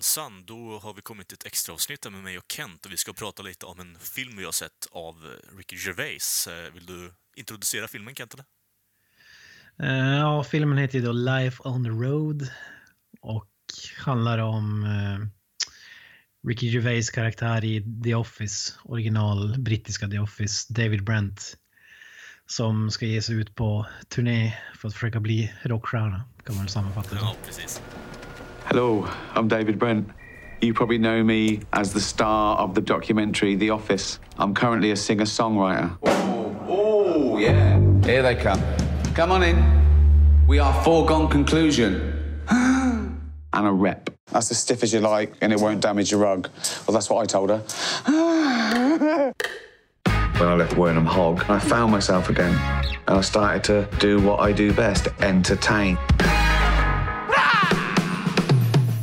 Jajamensan, då har vi kommit till ett extra avsnitt med mig och Kent och vi ska prata lite om en film vi har sett av Ricky Gervais. Eh, Vill du introducera filmen, Kent? Eller? Eh, ja, filmen heter då Life on the Road och handlar om eh, Ricky Gervais karaktär i The Office, original brittiska The Office, David Brent, som ska ge sig ut på turné för att försöka bli rockstjärna, kan man sammanfatta det. Ja, precis. Hello, I'm David Brent. You probably know me as the star of the documentary The Office. I'm currently a singer songwriter. Oh, oh, yeah. Here they come. Come on in. We are foregone conclusion. and a rep. That's as stiff as you like, and it won't damage your rug. Well, that's what I told her. when I left Wernham Hog, I found myself again, and I started to do what I do best entertain.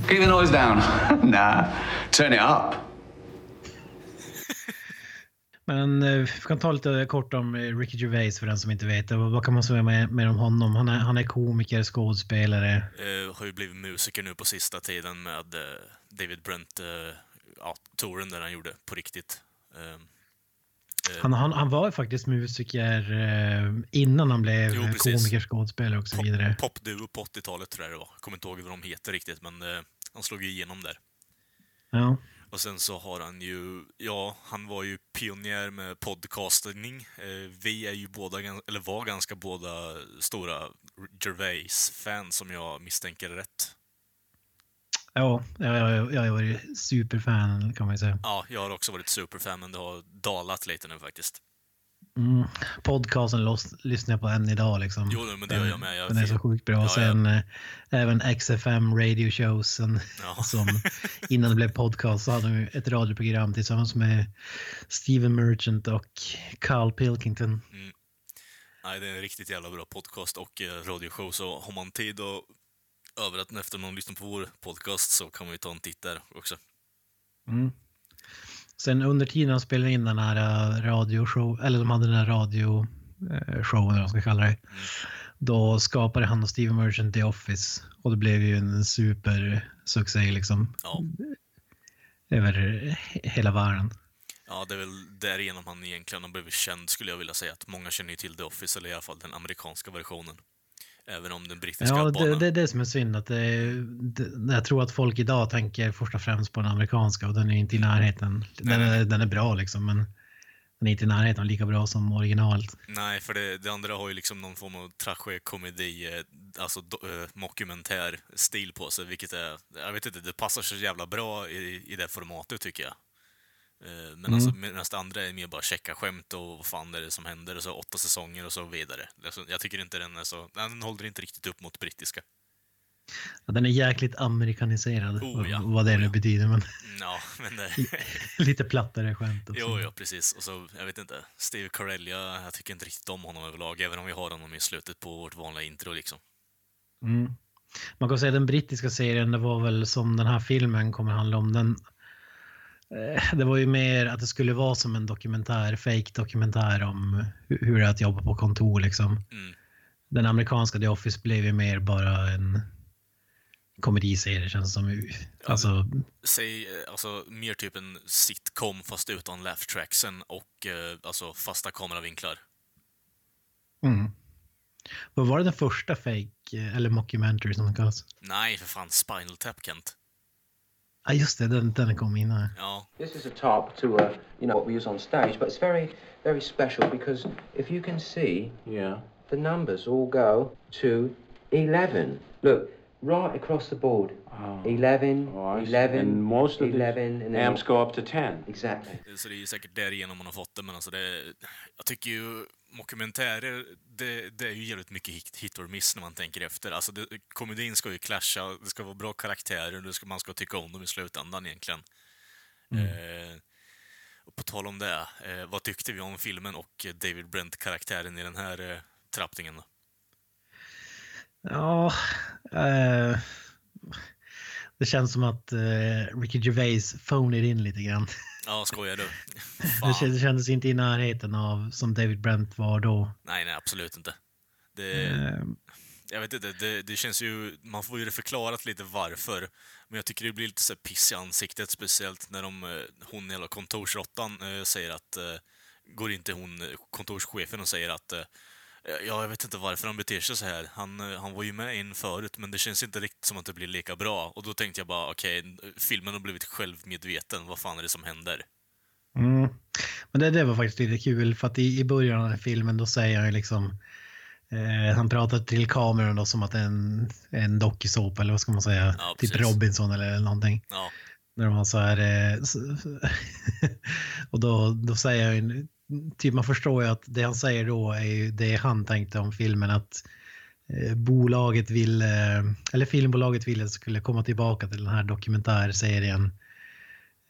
Keep the noise down. nah, turn it up. Men eh, vi kan ta lite kort om eh, Ricky Gervais för den som inte vet. Vad kan man säga med, med om honom? Han är, han är komiker, skådespelare. Eh, har ju blivit musiker nu på sista tiden med eh, David Brent, eh, ja, touren där han gjorde på riktigt. Eh, eh, Han, han, han var ju faktiskt musiker innan han blev Jo, komiker, skådespelare och så pop- vidare. Popduo på 80-talet tror jag det var. Kommer inte ihåg vad de heter riktigt, men han slog ju igenom där. Ja. Och sen så har han ju, ja, han var ju pionjär med podcasting. Eh, vi är ju båda, eller var ganska båda stora Gervais-fans som jag misstänker rätt. Ja, jag, jag, jag har varit superfan kan man ju säga. Ja, jag har också varit superfan, men det har dalat lite nu faktiskt. Mm. Podcasten lyssnar jag på än idag liksom. Jo, men det gör jag med. Jag Den är så sjukt bra. Ja, ja. sen eh, även XFM radio showsen Ja. som innan det blev podcast så hade de ett radioprogram tillsammans med Steven Merchant och Carl Pilkington. Nej, det är en riktigt jävla bra podcast och eh, radioshow, så har man tid och över att efter man lyssnar på vår podcast så kan man ju ta en titt där också. Mm. Sen under tiden de spelade in den här eh, radioshow, eller de hade den här radioshowen, eller vad man ska kalla det. Då skapade han och Steven Merchant The Office och det blev ju en supersuccé liksom Ja, över he- hela världen. ja, det är väl därigenom han egentligen har blivit känd, skulle jag vilja säga. Att många känner ju till The Office, eller i alla fall den amerikanska versionen. Även om den brittiska Ja, det, banan... det är det som är synd. Att det, det, jag tror att folk idag tänker först och främst på den amerikanska och den är inte i närheten. Den är, den är bra liksom men den är inte i närheten lika bra som originalet. Nej, för det, det andra har ju liksom någon form av tragedi, eh, alltså do, eh, mockumentär stil på sig, vilket är, jag vet inte, det passar så jävla bra i, i det formatet tycker jag. Eh, Men alltså, medan det andra är mer bara checka skämt och vad fan är det som händer och så åtta säsonger och så vidare. Alltså, jag tycker inte den är så, den håller inte riktigt upp mot brittiska. Ja, Den är jäkligt amerikaniserad, Oh, ja. vad- det Oh, nu ja. betyder. Men Ja, men det, lite plattare skämt också. jo, ja, precis. Och så, jag vet inte, Steve Carell, jag, jag tycker inte riktigt om honom överlag, även om vi har honom i slutet på vårt vanliga intro liksom. Mm. Man kan säga den brittiska serien, det var väl som den här filmen kommer handla om. Den, det var ju mer att det skulle vara som en dokumentär, fake dokumentär om hu- hur det är att jobba på kontor liksom. Mm. Den amerikanska The Office blev ju mer bara en komediserie känns som. Alltså, Säg, eh, alltså mer typ en sitcom fast utan laugh tracksen och eh, alltså fasta kameravinklar. mm. Vad var det den första fake, eh, eller mockumentary som den kallas? Nej, för fan, Spinal Tap, Kent. Ja just det, den, den kom innan. Ja, This is a top to uh, you know what we use on stage, but it's very, very special because if you can see, Yeah. the numbers all go to eleven. Look, right across the board. Oh, I see. eleven, And most of eleven, the and then amps go up to 10. exactly. så det är säkert därigenom man har fått det, men alltså det... Jag tycker ju... mockumentärer, det, det är ju jävligt mycket hit, hit or miss när man tänker efter. Alltså, det, komedin ska ju clasha, det ska vara bra karaktärer, det ska, man ska tycka om dem i slutändan egentligen. Eh, och på tal om det, eh, vad tyckte vi om filmen och David Brent-karaktären i den här eh, trappningen? Då? Ja, eh, det känns som att eh, Ricky Gervais phoned in lite grann. Ja, skojar du? Det, Fan. det kändes inte i närheten av som David Brent var då. Nej, nej, absolut inte. Det, Eh, jag vet inte, det, det känns ju... Man får ju det förklarat lite varför. Men jag tycker det blir lite så piss i ansiktet, speciellt när de, eh, hon, hela kontorsråttan, eh, säger att... eh, Går inte hon, kontorschefen, och säger att... eh, Ja, jag vet inte varför han beter sig så här. Han, eh, han var ju med in förut, men det känns inte riktigt som att det blir lika bra. Och då tänkte jag bara, okej, filmen har blivit självmedveten. Vad fan är det som händer? Mm. Men det, det var faktiskt lite kul för att i, i början av den filmen då säger han ju liksom eh, han pratar till kameran då som att det är en, en dokusåpa eller vad ska man säga? Ja, typ. Robinson eller någonting. Ja, När har så här eh, och då, då säger ju, typ man förstår ju att det han säger då är ju det han tänkte om filmen att eh, bolaget ville, eller filmbolaget ville skulle komma tillbaka till den här dokumentärserien.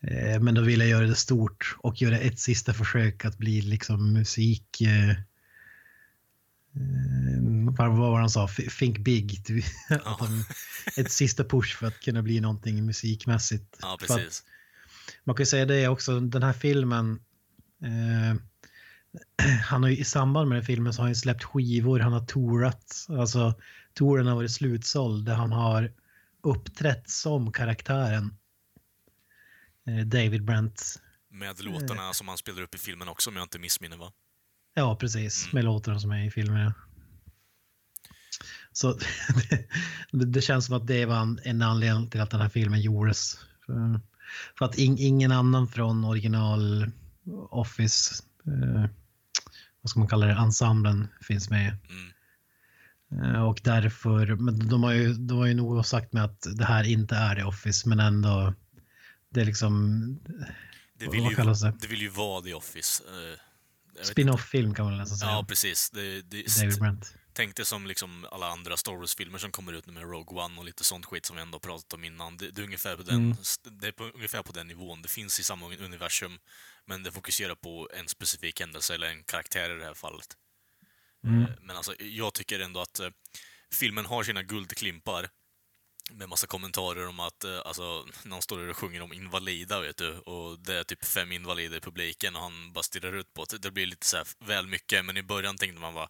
Eh, Men då ville jag göra det stort och göra ett sista försök att bli liksom musik... eh, eh, Vad var det han sa? Think big. de- Ett sista push för att kunna bli någonting musikmässigt. ja precis. man kan ju säga det också, den här filmen. Eh, han har ju, I samband med den filmen så har han ju släppt skivor, han har tourat. Alltså touren har varit slutsåld där han har uppträtt som karaktären. Eh, David Brent. Med låtarna som han spelar upp i filmen också, om jag inte missminner va? Ja, precis. Mm. Med låtarna som är i filmen. ja. Så det, det känns som att det var en, en anledning till att den här filmen gjordes. För, för att in, ingen annan från original Office, eh, vad ska man kalla det, ensemblen finns med. Mm. Eh, och därför, men de har ju, de har ju nog sagt med att det här inte är The Office, men ändå, det är liksom Det vill, ju, kallas det? det vill ju vara The Office. eh, spin-off-film kan man nästan säga. Ja, precis. Det, det, David Brent. Tänk dig som liksom alla andra Star Wars-filmer som kommer ut nu med Rogue One och lite sånt skit som vi ändå pratat om innan. Det, det, är, ungefär på den, Mm. det är på, ungefär på den nivån. Det finns i samma universum, men det fokuserar på en specifik händelse, eller en karaktär i det här fallet. Mm. Eh, Men alltså, jag tycker ändå att eh, filmen har sina guldklimpar med massa kommentarer om att, eh, alltså, han står där och sjunger om invalida, vet du, och det är typ fem invalider i publiken och han bara stirrar ut på det. Det blir lite så här väl mycket, men i början tänkte man bara,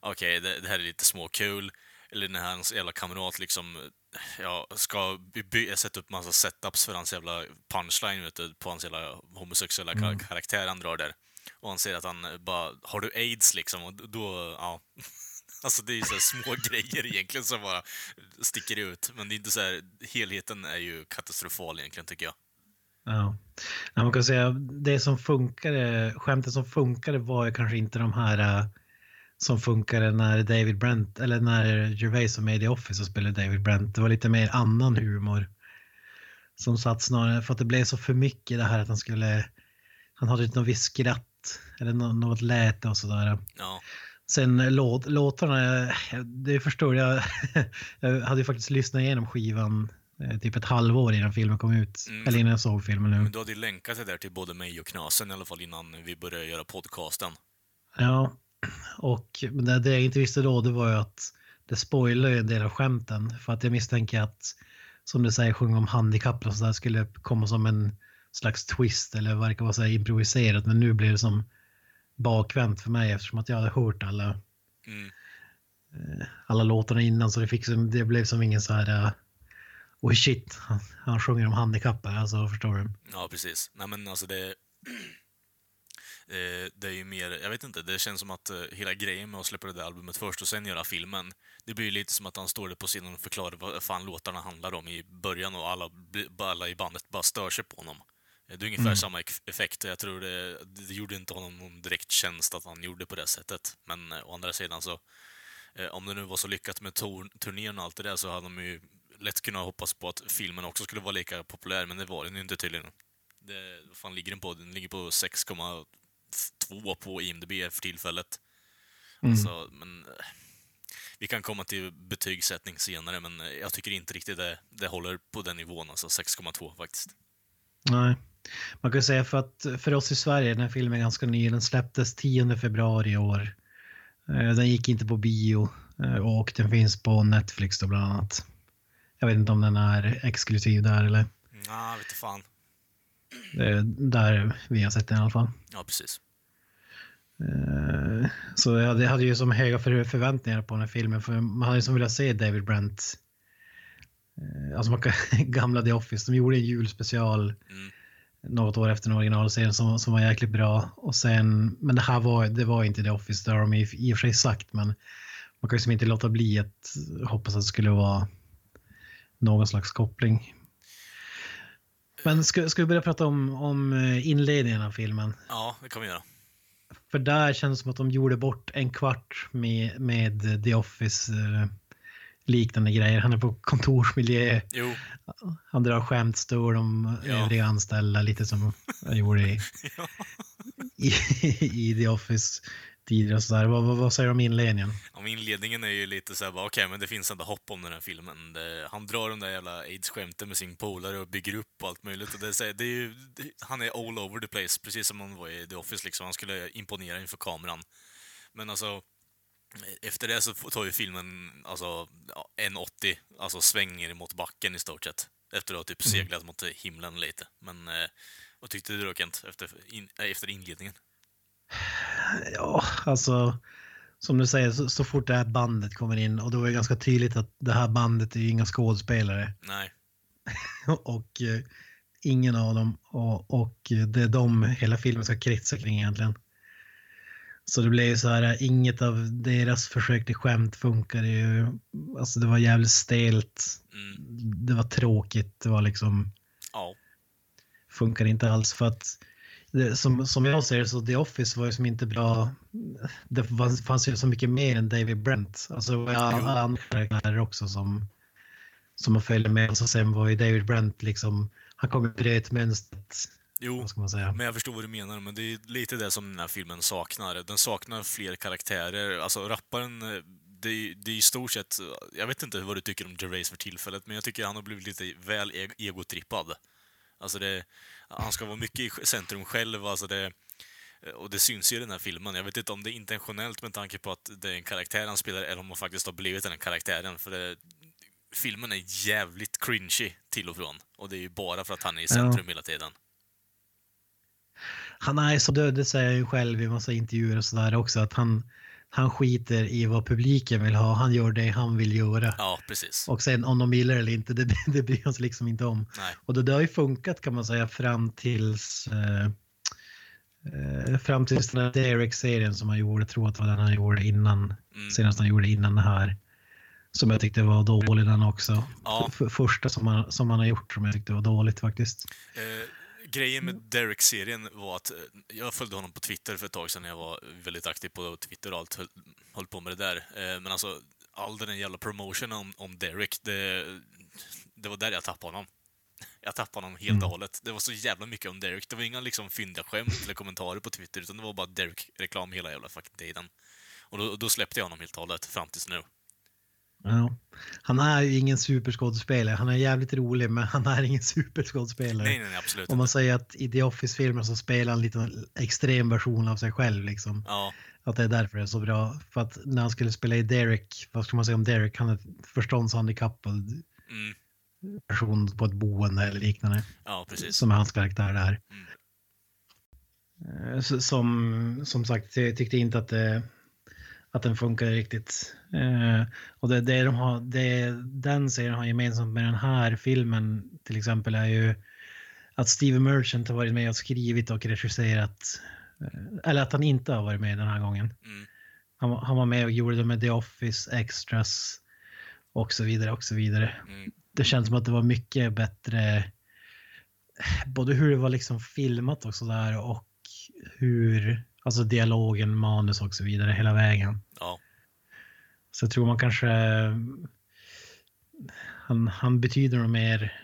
okej, det, det här är lite småkul. Eller när hans jävla kamrat liksom, ja, ska by- sätta upp massa setups för hans jävla punchline, vet du, på hans jävla homosexuella kar- karaktär han drar där. Och han säger att han bara, har du aids liksom? Och då, ja. Alltså det är ju så små grejer egentligen som bara sticker ut. Men det är inte så här, helheten är ju katastrofal egentligen tycker jag. Ja. Ja, man kan säga det som funkade, skämtet som funkade var ju kanske inte de här eh, som funkade när David Brent, eller när Gervais var med i The Office och spelade David Brent. Det var lite mer annan humor. Som satt snarare, för att det blev så för mycket det här att han skulle, han hade inte något visst skratt eller nå- något läte och sådär. Ja, Sen låt, låtarna, det förstår jag. Jag hade ju faktiskt lyssnat igenom skivan eh, typ ett halvår innan filmen kom ut. Mm. Eller innan jag såg filmen nu. men du hade ju länkat det där till både mig och Knasen i alla fall innan vi började göra podcasten. Ja, och det, det jag inte visste då det var ju att det spoilar ju en del av skämten. För att jag misstänker att, som du säger, sjunga om handikapp och så där skulle komma som en slags twist eller verkar vara så här improviserat. Men nu blir det som bakvänt för mig eftersom att jag hade hört alla, Mm. alla låtarna innan. Så det, fick det blev som ingen så här... Oj shit, han, han sjunger om handikapp här, alltså förstår du? Ja, precis. Nej men alltså det... eh, Det är ju mer, jag vet inte, det känns som att eh, hela grejen med att släppa det där albumet först och sen göra filmen, det blir ju lite som att han står där på scenen och förklarar vad fan låtarna handlar om i början och alla, alla i bandet bara stör sig på honom. Eh, Det är ungefär samma eff- effekt jag tror det, det gjorde inte honom någon direkt tjänst att han gjorde på det sättet. Men eh, å andra sidan så, eh, om det nu var så lyckat med tor- turnén och allt det där så hade de ju lätt kunnat hoppas på att filmen också skulle vara lika populär, men det var den ju inte tydligen. Det, vad fan ligger den på? Den ligger på 6,2 på IMDB för tillfället. Mm. Alltså, men, eh, vi kan komma till betygssättning senare, men eh, jag tycker inte riktigt det, det håller på den nivån, alltså 6,2 faktiskt. Nej. Man kan säga för att för oss i Sverige, den här filmen är ganska ny. Den släpptes 10 februari i år. Eh, Den gick inte på bio och den finns på Netflix då bland annat. Jag vet inte om den är exklusiv där eller Ja, vet inte fan. där vi har sett den i alla fall. Ja, precis. Eh, Så jag hade- hade ju som höga för- förväntningar på den här filmen för man hade ju som velat se David Brent. eh, Alltså man kan, gamla The Office, de gjorde en julspecial Mm. något år efter den originalserien som, som var jäkligt bra. Och sen, men det här var, det var inte The Office, det har de i, i och för sig sagt men man kan ju som inte låta bli att hoppas att det skulle vara någon slags koppling. Men ska, ska vi börja prata om, om eh, inledningen av filmen? Ja, det kan vi göra. För där känns det som att de gjorde bort en kvart med, med The Office eh, liknande grejer. Han är på kontorsmiljö, Jo, han drar skämtstår om Ja. övriga anställda lite som jag gjorde i, Ja. i, i The Office tidigare. Så där. Vad, vad, vad säger du om inledningen? om inledningen är ju lite såhär, bara, okej, men det finns ändå hopp om den här filmen. Det, han drar de där jävla aids-skämten med sin polare och bygger upp och allt möjligt. Och det, är så här- det är ju, det, han är all over the place, precis som han var i The Office liksom. Han skulle imponera inför kameran. Men alltså, efter det så tar ju filmen alltså, ja, 1,80, alltså svänger mot backen i stort sett. Efter att ha typ seglat mot himlen lite. Men eh, vad tyckte du då Kent, efter, in, äh, efter inledningen? Ja, alltså som du säger, så, så fort det här bandet kommer in och då är det ganska tydligt att det här bandet är ju inga skådespelare. Nej. och eh, ingen av dem och, och det är de hela filmen ska kretsa kring egentligen. Så det blev ju så här, inget av deras försök till skämt funkade ju. Alltså det var jävligt stelt. Mm. Det var tråkigt. Det var liksom, Ja. funkar inte alls för att det, som, som jag ser det så The Office var ju som inte bra. Det fanns, fanns ju så mycket mer än David Brent. Alltså det var andra karaktärer också som, som man följde med. Och så sen var ju David Brent liksom, han kom ju bröt mönstret. Jo, Vad ska man säga? men jag förstår vad du menar, men det är lite det som den här filmen saknar. Den saknar fler karaktärer. Alltså, rapparen, det är, det är i stort sett... Jag vet inte vad du tycker om Gervais för tillfället, men jag tycker han har blivit lite väl e- egotrippad. Alltså, det, han ska vara mycket i centrum själv, alltså det... Och det syns ju i den här filmen. Jag vet inte om det är intentionellt med tanke på att det är en karaktär han spelar, eller om han faktiskt har blivit den karaktären. För det, filmen är jävligt cringy till och från. Och det är ju bara för att han är i centrum hela tiden. Han är så död, det säger jag ju själv i massa intervjuer och sådär också, att han, han skiter i vad publiken vill ha. Han gör det han vill göra. Ja, precis. Och sen om de gillar det eller inte, det, det bryr han sig liksom inte om. Nej. Och det, det har ju funkat kan man säga fram tills eh, eh, fram tills den här Derek-serien som han gjorde, tror att det var den han gjorde innan, Mm. senast han gjorde innan det här. Som jag tyckte var dålig den också. Ja. Första som han, som han har gjort som jag tyckte var dåligt faktiskt. Eh, grejen med Derek-serien var att eh, jag följde honom på Twitter för ett tag sedan när jag var väldigt aktiv på Twitter och allt, höll, höll på med det där. Eh, men alltså, all den jävla promotion om, om Derek, det, det var där jag tappade honom. Jag tappade honom helt och hållet. Det var så jävla mycket om Derek. Det var inga liksom fyndiga skämt eller kommentarer på Twitter, utan det var bara Derek-reklam hela jävla fucking tiden. Och då, då släppte jag honom helt och hållet, fram tills nu. Ja. Han är ju ingen superskådespelare. Han är jävligt rolig men han är ingen superskådespelare. Nej, nej, nej, absolut Om man säger att i The Office-filmen så spelar han lite extrem version av sig själv. Liksom. Ja, Att det är därför det är så bra. För att när han skulle spela i Derek, vad ska man säga om Derek? Han är förståndshandikappad mm, person på ett boende eller liknande. ja, precis. Som är hans karaktär där. Mm. Eh, Som, som sagt, jag tyckte inte att, det, att den funkar riktigt. Eh, och det, det, de har, det den serien har gemensamt med den här filmen till exempel är ju att Steve Merchant har varit med och skrivit och regisserat. eh, Eller att han inte har varit med den här gången. Mm, Han, var- han var med och gjorde det med The Office, Extras och så vidare och så vidare. mm, Det känns som att det var mycket bättre både hur det var liksom filmat och sådär och hur, alltså dialogen, manus och så vidare hela vägen. ja, Så jag tror man kanske, han, han betyder nog mer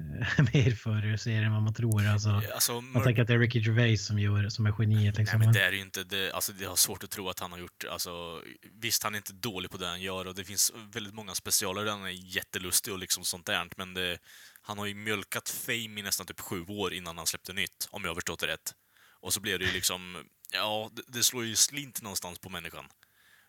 mer för serien än vad man tror. Alltså, Alltså, man tänker att det är Ricky Gervais som, gör, som är geniet. Liksom. Nej, men det är ju inte det. Alltså, det har svårt att tro att han har gjort... Alltså, visst, han är inte dålig på det han gör och det finns väldigt många specialer där han är jättelustig och liksom sånt där, men det, han har ju mjölkat fame i nästan typ sju år innan han släppte nytt, om jag har förstått det rätt. Och så blev det ju liksom... Ja, det, det slår ju slint någonstans på människan.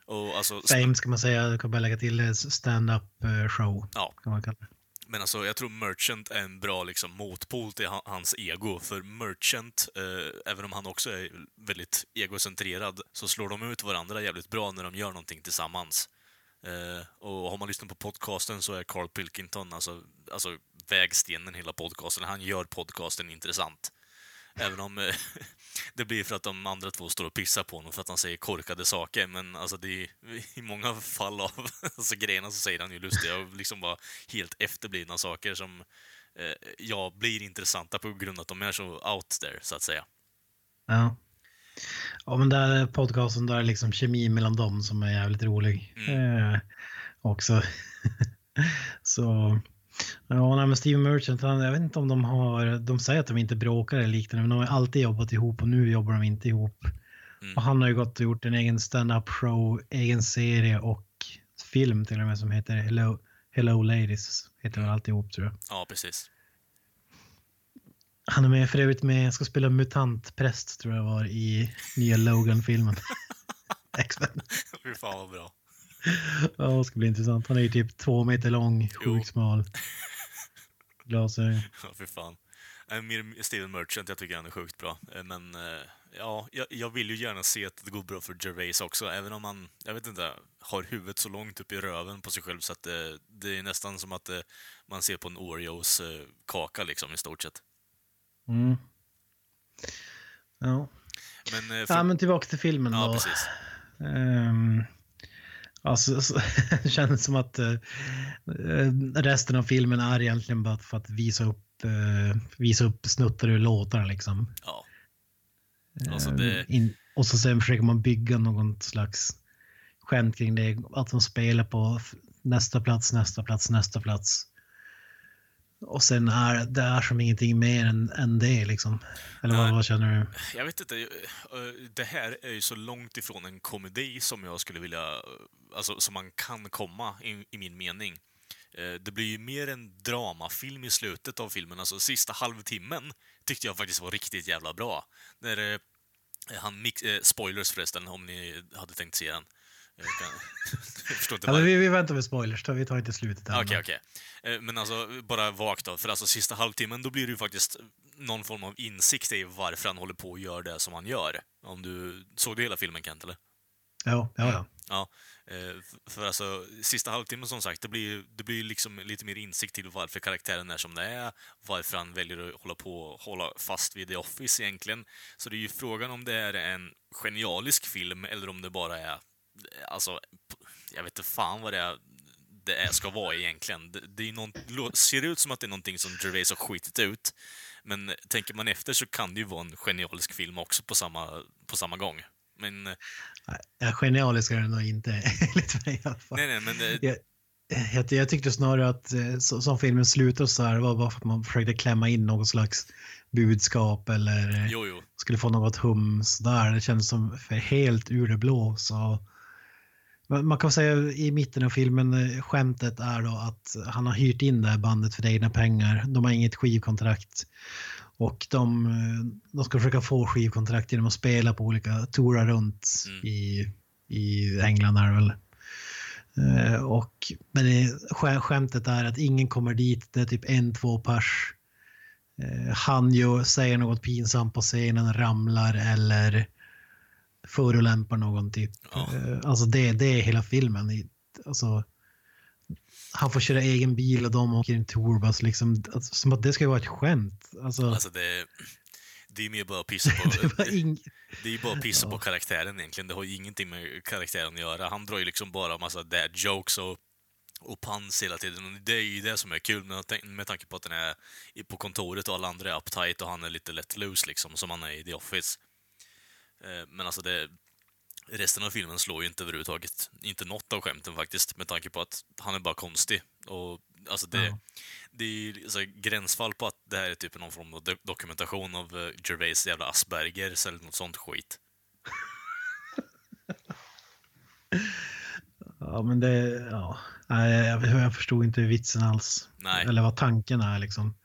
Och alltså... Fame ska man säga, jag kan bara lägga till det, stand-up eh, show. Ja. Kan man kalla det. Men alltså, jag tror Merchant är en bra liksom, motpol till ha- hans ego. För Merchant, eh, även om han också är väldigt egocentrerad, så slår de ut varandra jävligt bra när de gör någonting tillsammans. Eh, och har man lyssnat på podcasten så är Carl Pilkington alltså, alltså vägstenen i hela podcasten. Han gör podcasten intressant. Även om eh, det blir för att de andra två står och pissar på honom för att han säger korkade saker. Men alltså det är, i många fall av alltså, grejerna så säger han ju lustiga och liksom bara helt efterblivna saker som eh, ja, blir intressanta på grund av att de är så out there, så att säga. Ja. Ja, men där podcasten, där är liksom kemi mellan dem som är jävligt rolig. Mm. Eh, också. så, ja, nej, men Steven Merchant, han, jag vet inte om de har, de säger att de inte bråkar eller liknande, men de har alltid jobbat ihop och nu jobbar de inte ihop. Mm. Och han har ju gått och gjort en egen stand-up show, egen serie och film till och med som heter Hello, Hello Ladies. Heter väl alltihop tror jag. Ja, precis. Han är med för övrigt med, ska spela mutantpräst tror jag var i nya Logan-filmen. X-Men. Fy fan vad bra. Ja, det ska bli intressant. Han är ju typ två meter lång, sjukt smal. Glasögon. Ja, fy fan. Mer Steven Merchant, jag tycker han är sjukt bra. Eh, Men eh, ja, jag, vill ju gärna se att det går bra för Gervais också, även om han, jag vet inte, har huvudet så långt upp i röven på sig själv så att det, det är nästan som att eh, man ser på en Oreos eh, kaka liksom i stort sett. Mm. Ja. Men, eh, för, ja, men tillbaka till filmen ja, då. precis. Ehm, alltså, så, det känns som att eh, eh, resten av filmen är egentligen bara för att visa upp, eh, visa upp snuttar ur låtar liksom. Ja. Alltså det, in, och så sen försöker man bygga någon slags skämt kring det. Att de spelar på nästa plats, nästa plats, nästa plats. Och sen är det är som ingenting mer än, än det liksom. Eller vad, vad känner du? Jag vet inte. eh, Det här är ju så långt ifrån en komedi som jag skulle vilja... eh, Alltså som man kan komma, i, i min mening. Eh, Det blir ju mer en dramafilm i slutet av filmen. Alltså sista halvtimmen tyckte jag faktiskt var riktigt jävla bra. När han mix, eh, spoilers förresten, om ni hade tänkt se den. Men vi, vi väntar med spoilers, vi tar inte slutet än. Okej, okej. Eh, Men alltså, bara vagt då. För alltså sista halvtimmen, då blir det ju faktiskt någon form av insikt i varför han håller på och gör det som han gör. Om du... Såg du hela filmen, Kent, eller? Ja, ja, ja. Ja. eh, För alltså, sista halvtimmen som sagt, det blir ju det blir liksom lite mer insikt till varför karaktären är som det är, varför han väljer att hålla på hålla fast vid The Office egentligen. Så det är ju frågan om det är en genialisk film eller om det bara är, alltså, jag vet inte fan vad det är det är, ska vara egentligen. Det, det är någon, ser ut som att det är någonting som Gervais har skitit ut. Men tänker man efter så kan det ju vara en genialisk film också på samma, på samma gång. Men, eh, ja genialisk är den nog inte, enligt mig i alla fall. nej, nej, men eh, Jag, jag, jag tyckte snarare att eh, så, som filmen slutar så här var bara för att man försökte klämma in något slags budskap eller eh, jo, jo. skulle få något hum sådär. Det kändes som för helt ur det blå. Så man kan säga i mitten av filmen, eh, skämtet är då att han har hyrt in det här bandet för egna pengar. De har inget skivkontrakt. Och de, eh, de ska försöka få skivkontrakt genom att spela på olika tourar runt Mm. i, i England. Är det väl. Eh, och, men det, skä- skämtet är att ingen kommer dit, det är typ en, två pers. Eh, han ju säger något pinsamt på scenen, ramlar eller förolämpar någon typ. Ja. Eh, alltså det, det är hela filmen. Alltså, han får köra egen bil och de åker i en tourbus. Liksom, alltså, som att det ska vara ett skämt. Alltså, Alltså det, det är mer bara att pissa det på, var ing... det är bara att pissa på karaktären egentligen. Det har ju ingenting med karaktären att göra. Han drar ju liksom bara massa dad jokes och, och pans hela tiden. Och det är ju det som är kul med, med tanke på att den är på kontoret och alla andra är uptight och han är lite let loose liksom, som han är i The Office. Eh, Men alltså det... Resten av filmen slår ju inte överhuvudtaget, inte något av skämten faktiskt, med tanke på att han är bara konstig. Och alltså det, Ja. det är ju så här gränsfall på att det här är typ någon form av do- dokumentation av uh, Gervais jävla Aspergers eller något sånt skit. Ja, men det... Ja. Nej, jag, förstod inte vitsen alls. Nej. Eller vad tanken är liksom.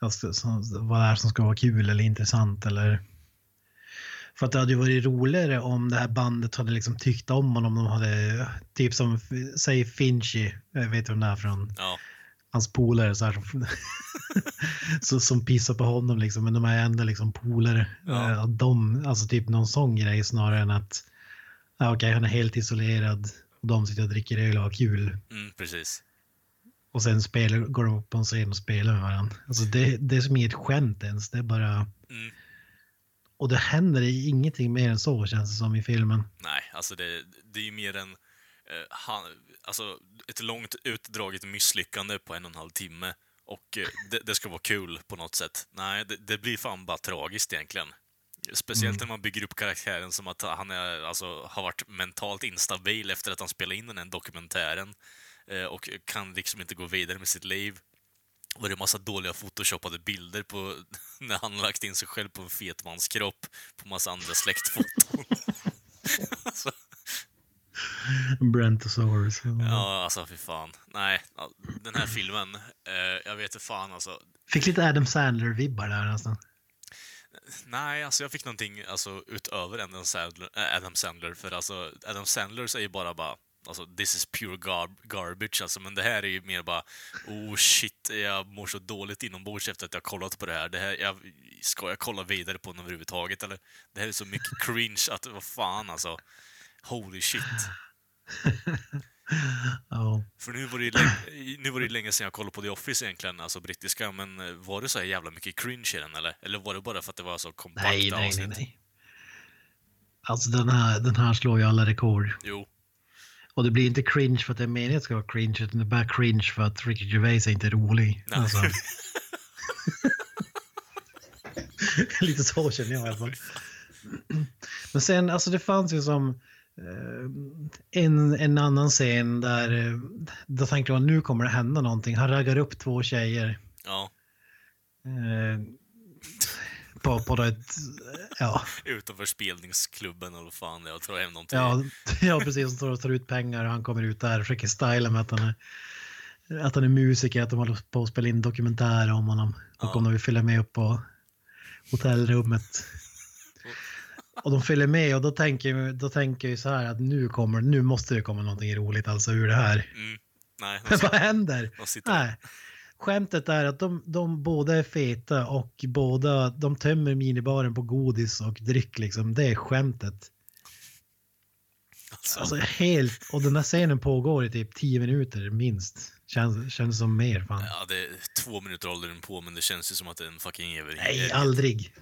Alltså, så, vad det är som ska vara kul eller intressant eller... För att det hade ju varit roligare om det här bandet hade liksom tyckt om honom. De hade, typ som, säg Finchy, vet vem det är från Ja, hans polare så här, som, så, som pissar på honom liksom. Men de är ändå liksom polare. Ja. Eh, De, alltså typ någon sån grej snarare än att ja, okej, han är helt isolerad och de sitter och dricker öl och har kul. mm, precis. Och sen spelar, går de upp på en scen och spelar med varandra. Alltså det, det är som inget skämt ens. Det är bara... Mm. Och det händer ingenting mer än så känns det som i filmen. Nej, alltså det, det är ju mer en... Eh, han, alltså, ett långt utdraget misslyckande på en och en halv timme. Och eh, det, det ska vara kul på något sätt. Nej, det, det blir fan bara tragiskt egentligen. Speciellt när man bygger upp karaktären som att han är, alltså, har varit mentalt instabil efter att han spelade in den här dokumentären. Eh, och kan liksom inte gå vidare med sitt liv. Och det är massa dåliga photoshoppade bilder på när han lagt in sig själv på en fet mans kropp på massa andra släktfoton. alltså, Brentosaurus. ja, alltså fy fan. Nej, den här filmen, eh, jag vet inte fan alltså. Fick lite Adam Sandler-vibbar där nästan. Nej, alltså jag fick någonting alltså, utöver Adam Sandler, äh, Adam Sandler för alltså Adam Sandler säger bara bara Alltså, this is pure gar garbage alltså, men det här är ju mer bara Oh shit, jag mår så dåligt inombords efter att jag kollat på det här. Det här jag, ska jag kolla vidare på den överhuvudtaget eller? Det här är så mycket cringe att, vad fan alltså. Holy shit. Ja. För nu var det länge, nu var det länge sedan jag kollade på The Office egentligen, alltså brittiska, men eh, var det så här jävla mycket cringe i den eller? Eller var det bara för att det var så kompakta Nej, nej, nej, avsnitt? nej. Alltså den här, den här slår ju alla rekord. Jo, Och det blir inte cringe för att det är meningen att ska vara cringe, utan det är bara cringe för att Ricky Gervais är inte rolig. Nej. Alltså. Lite så känner jag i alla fall. Men sen, alltså det fanns ju som eh, en, en annan scen där eh, då tänkte jag nu kommer det hända någonting. Han raggar upp två tjejer. ja. På, på ett, ja, Utanför spelningsklubben eller fan, jag tror hem till... ja, ja, precis. Och tar ut pengar och han kommer ut där och försöker styla med att han är, att han är musiker, att de håller på att spela in dokumentärer om honom. Och Ja. om de vill följa med upp på hotellrummet. Och de följer med och då tänker, då tänker jag så här att nu, kommer, nu måste det komma någonting roligt alltså ur det här. Mm. Nej, de sitter, vad händer? de Nej. Skämtet är att de, de båda är feta och båda de tömmer minibaren på godis och dryck liksom. Det är skämtet. alltså, Alltså helt, och den här scenen pågår i typ 10 minuter minst. Känns, känns som mer fan. Ja, det är två minuter håller den på, men det känns ju som att det är en fucking evighet. Nej, aldrig.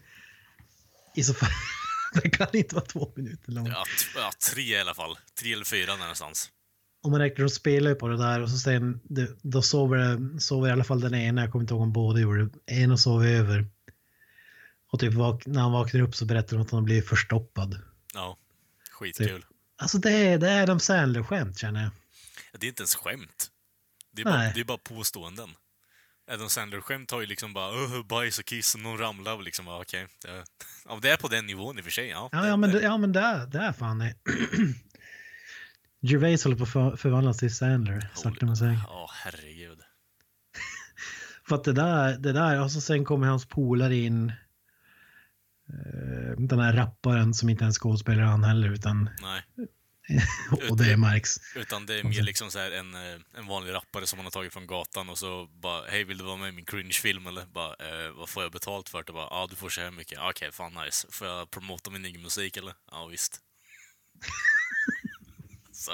I så fall, det kan inte vara två minuter långt. Ja, ja, tre i alla fall. Tre eller fyra någonstans. Om man räknar och spelar på det där och så sen, det- då sover, det- sover i alla fall den ena, jag kommer inte ihåg om båda gjorde det, en och sover över. Och typ vak- när han vaknar upp så berättar de att han blir förstoppad. Ja, skitkul. Alltså det är, det är Adam Sandler-skämt känner jag. Ja, Det är inte ens skämt. Det är bara, Nej. det är bara påståenden. Adam Sandler-skämt har ju liksom bara öh, bajs och kiss och någon ramlar och liksom, okej. Det, ja, det är på den nivån i och för sig. Ja, Ja, ja men, det, ja, men det, är, det är fan det. Gervais håller på att för, förvandlas till Sandler, sakta men säkert. Ja, herregud. För att det där, det där, och så sen kommer hans polare in. eh, Den här rapparen som inte är en skådespelare han heller utan Nej. och det märks. Utan det är mer liksom så här en, eh, en vanlig rappare som man har tagit från gatan och så bara Hej, vill du vara med i min cringe-film eller? Bara, eh, vad får jag betalt för det? Bara, ja, du får så här mycket. Ja, Okej, fan nice. Får jag promota min egen musik eller? Ja, visst. så,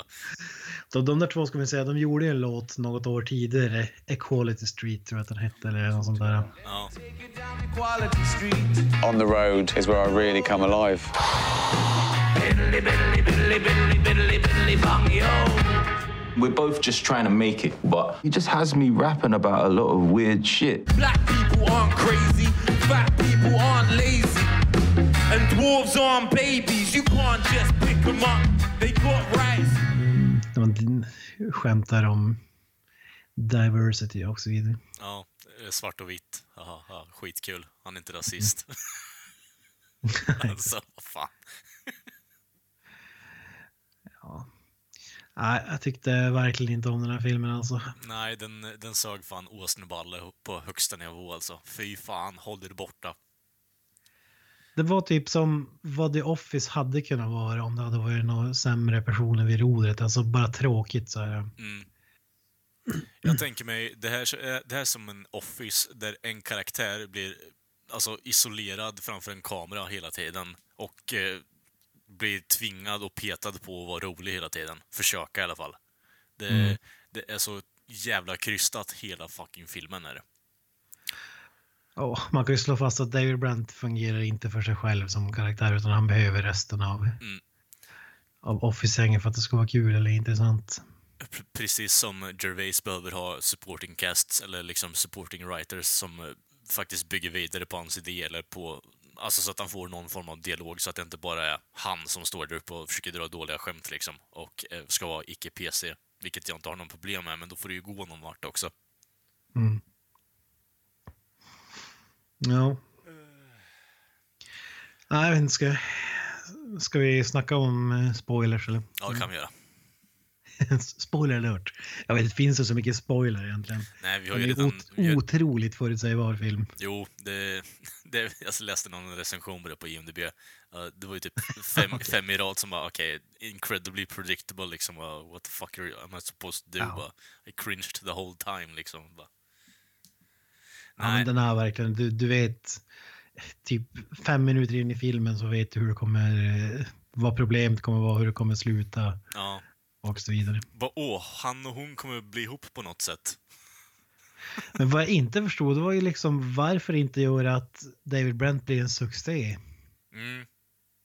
Så de där två ska vi säga, de gjorde ju en låt något år tidigare, Equality Street tror jag att den hette eller något sånt där. ja. On the road is where I really come alive. We're both just trying to make it, but he just has me rapping about a lot of weird shit. Black people aren't crazy, fat people aren't lazy, and dwarves aren't babies. You can't just pick them up, they got rights. De skämtar om diversity och så vidare. Ja, eh, svart och vitt. Haha, ja, skitkul. Han är inte rasist. alltså, vad fan. Nej, jag tyckte verkligen inte om den här filmen alltså. Nej, den, den sög fan åsneballe på högsta nivå alltså. Fy fan, håll er borta. Det var typ som vad The Office hade kunnat vara om det hade varit några sämre personer vid rodret. Alltså bara tråkigt så här. Mm. Jag tänker mig, det här, är- det här är som en office där en karaktär blir alltså, isolerad framför en kamera hela tiden och eh, blir tvingad och petad på att vara rolig hela tiden. Försöka i alla fall. Det, Mm. det är så jävla krystat hela fucking filmen är det. Ja, man kan ju slå fast att David Brent fungerar inte för sig själv som karaktär utan han behöver resten av, Mm. av Office-gängen för att det ska vara kul eller intressant. Precis som Gervais behöver ha supporting casts eller liksom supporting writers som eh, faktiskt bygger vidare på hans idé eller på Alltså så att han får någon form av dialog så att det inte bara är han som står där uppe och försöker dra dåliga skämt liksom och eh, ska vara icke-PC. Vilket jag inte har någon problem med, men då får det ju gå någon vart också. Mm. Ja. Nej, jag vet inte. Ska, ska vi snacka om eh, spoilers eller? Ja, det kan vi göra. Spoiler alert. Jag vet, det finns ju så mycket spoiler egentligen. Nej, vi har Det ju redan... ot- otroligt förutsägbar film. Jo, det, det, jag läste någon recension på det på IMDB. Det var ju typ fem, fem i rad som bara okej, incredibly predictable liksom. Uh, what the fuck are am I supposed to do? Ja. I cringed the whole time liksom. Bara. Ja, men den här verkligen, du, du vet, typ fem minuter in i filmen så vet du hur det kommer, vad problemet kommer vara, hur det kommer sluta ja. och så vidare. Åh, han och hon kommer bli ihop på något sätt. Men vad jag inte förstod det var ju liksom varför inte göra att David Brent blir en succé. Mm.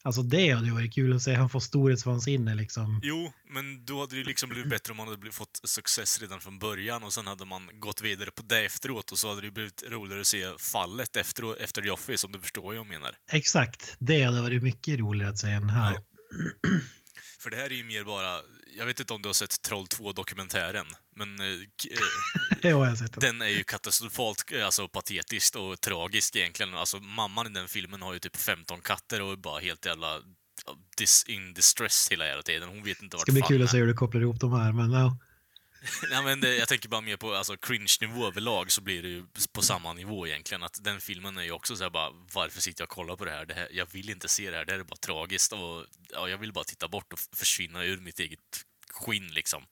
Alltså det hade ju varit kul att se, han får storhetsvansinne liksom. Jo, men då hade det liksom blivit bättre om man hade blivit- fått success redan från början och sen hade man gått vidare på det efteråt och så hade det blivit roligare att se fallet efter, efter The Office, om du förstår vad jag menar. Exakt, det hade varit mycket roligare att se än här. För det här är ju mer bara, jag vet inte om du har sett Troll 2-dokumentären, men eh, eh, Det den är ju katastrofalt eh, alltså, patetiskt och tragisk egentligen. Alltså mamman i den filmen har ju typ 15 katter och är bara helt jävla dis in distress hela jävla tiden. Hon vet inte Det vart ska bli kul att se hur du kopplar ihop de här, men ja. Nej, men det, jag tänker bara mer på alltså, cringe-nivå överlag så blir det ju på samma nivå egentligen. Att den filmen är ju också så här bara, varför sitter jag och kollar på det här? det här? Jag vill inte se det här, det här är bara tragiskt och ja, jag vill bara titta bort och försvinna ur mitt eget skinn liksom.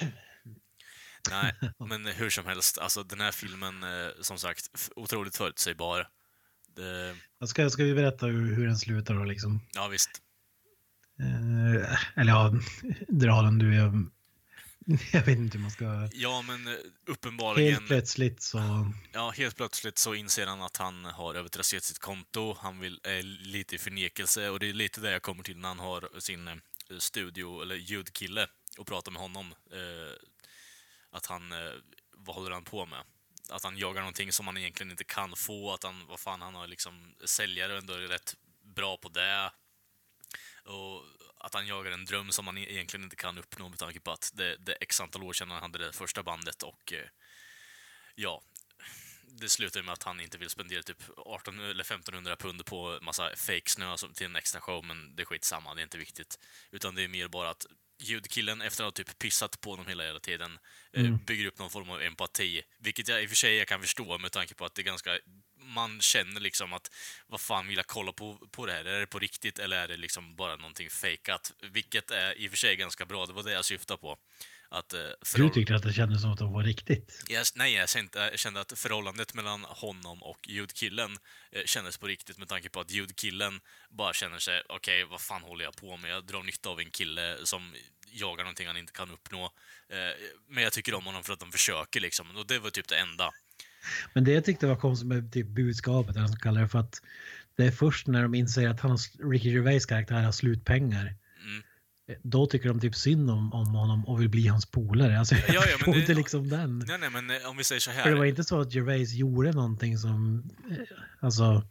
Nej, men hur som helst, alltså den här filmen, eh, som sagt, otroligt förutsägbar. Det, Jag ska, ska vi berätta hur, hur den slutar då liksom? ja, visst. Eh, eller ja, dra den du. Jag, jag vet inte hur man ska... Ja, men eh, uppenbarligen... Helt plötsligt så... Ja, helt plötsligt så inser han att han har övertrasserat sitt konto. Han vill, är lite i förnekelse och det är lite det jag kommer till när han har sin eh, studio, eller ljudkille, och pratar med honom. Eh, att han, eh, vad håller han på med? Att han jagar någonting som han egentligen inte kan få, att han, vad fan, han har liksom säljare ändå är rätt bra på det. Och att han jagar en dröm som han e- egentligen inte kan uppnå med tanke på att det, det är x antal år sedan han hade det första bandet och eh, ja, det slutar med att han inte vill spendera typ 18 eller 1500 pund på massa fake snö till en extra show, men det är skitsamma, det är inte viktigt. Utan det är mer bara att ljudkillen, efter att ha typ pissat på honom hela, hela tiden, eh, bygger upp någon form av empati. Vilket jag i och för sig jag kan förstå med tanke på att det är ganska... Man känner liksom att, vad fan vill jag kolla på, på det här? Är det på riktigt eller är det liksom bara någonting fejkat? Vilket är i och för sig ganska bra, det var det jag syftade på. Att, eh, Du förhåll- tyckte att det kändes som att det var riktigt. jag, nej, jag kände, jag kände att förhållandet mellan honom och ljudkillen eh, kändes på riktigt med tanke på att ljudkillen bara känner sig, okej, vad fan håller jag på med? Jag drar nytta av en kille som jagar någonting han inte kan uppnå. Eh, men jag tycker om honom för att de försöker liksom. Och det var typ det enda. Men det jag tyckte var konstigt med typ budskapet, eller vad man ska kalla det, för att det är först när de inser att hans, Ricky Gervais karaktär har slutpengar. Mm. Då tycker de typ synd om, om honom och vill bli hans polare. Alltså, Ja, ja, jag men får det- inte liksom den. Nej, nej, men eh, om vi säger så här. För det var inte så att Gervais gjorde någonting som, eh, alltså,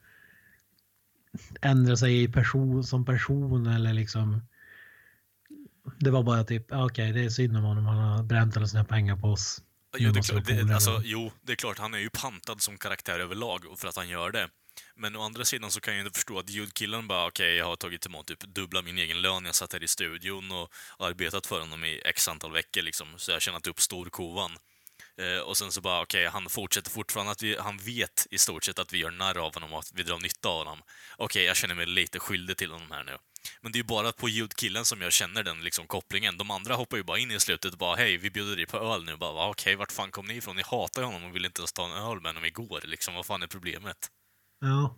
ändrade sig i person, som person eller liksom Det var bara typ, ah, okej det är synd om honom, han har bränt alla sina pengar på oss. Jo det, klart, det, alltså, jo, det är klart, han är ju pantad som karaktär överlag och för att han gör det. Men å andra sidan så kan jag inte förstå att ljudkillen bara, okej, jag har tagit emot typ dubbla min egen lön, jag satt här i studion och arbetat för honom i x antal veckor liksom, så jag har tjänat upp storkovan. Eh, och sen så bara, okej, han fortsätter fortfarande att vi, han vet i stort sett att vi gör narr av honom och att vi drar nytta av honom. Okej, jag känner mig lite skyldig till honom här nu. Men det är ju bara på ljudkillen som jag känner den liksom kopplingen. De andra hoppar ju bara in i slutet och bara hej, vi bjuder dig på öl nu. Bara, "Va, okej, vart fan kom ni ifrån? Ni hatar ju honom och ville inte ens ta en öl med honom igår. Liksom, vad fan är problemet? Ja.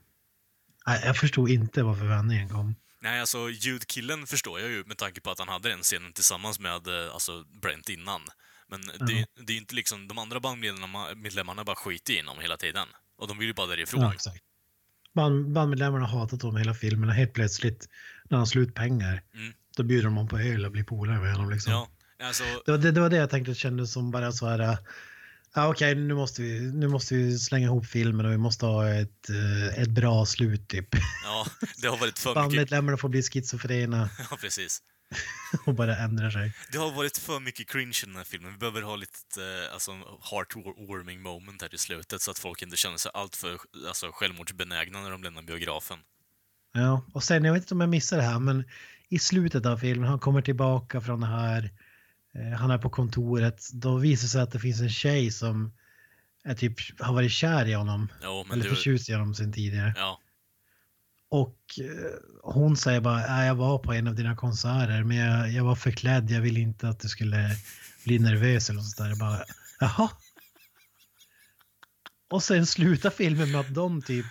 Jag förstod inte varför vändningen kom. Nej, alltså ljudkillen förstår jag ju med tanke på att han hade den scenen tillsammans med eh, alltså, Brent innan. Men det, det är ju inte liksom, de andra bandmedlemmarna medlemmarna bara skiter i honom hela tiden. Och de vill ju bara därifrån. Ja, exakt. Band, bandmedlemmarna har hatat honom hela filmen och helt plötsligt när han har slut pengar Mm. då bjuder de honom på öl och blir polare med honom. Liksom. Ja, alltså, Det, var det, det var det jag tänkte kändes som bara så här. Ja, Okej, nu, måste vi, nu måste vi slänga ihop filmen och vi måste ha ett, äh, ett bra slut typ. ja, det har varit för mycket... Bandmedlemmarna får bli schizofrena Ja, precis. och bara ändra sig. Det har varit för mycket cringe i den här filmen. Vi behöver ha lite eh, alltså, heartwarming moment här i slutet så att folk inte känner sig alltför alltså, självmordsbenägna när de lämnar biografen. Ja, och sen, jag vet inte om jag missade det här, men i slutet av filmen, han kommer tillbaka från det här, eh, han är på kontoret, då visar det sig att det finns en tjej som är typ, har varit kär i honom, Jo, eller du... förtjust i honom sen tidigare. Ja, Och eh, hon säger bara, "Nej, jag var på en av dina konserter, men jag, jag var förklädd, jag ville inte att du skulle bli nervös eller något sånt där. Jag bara, jaha? Och sen slutar filmen med att de typ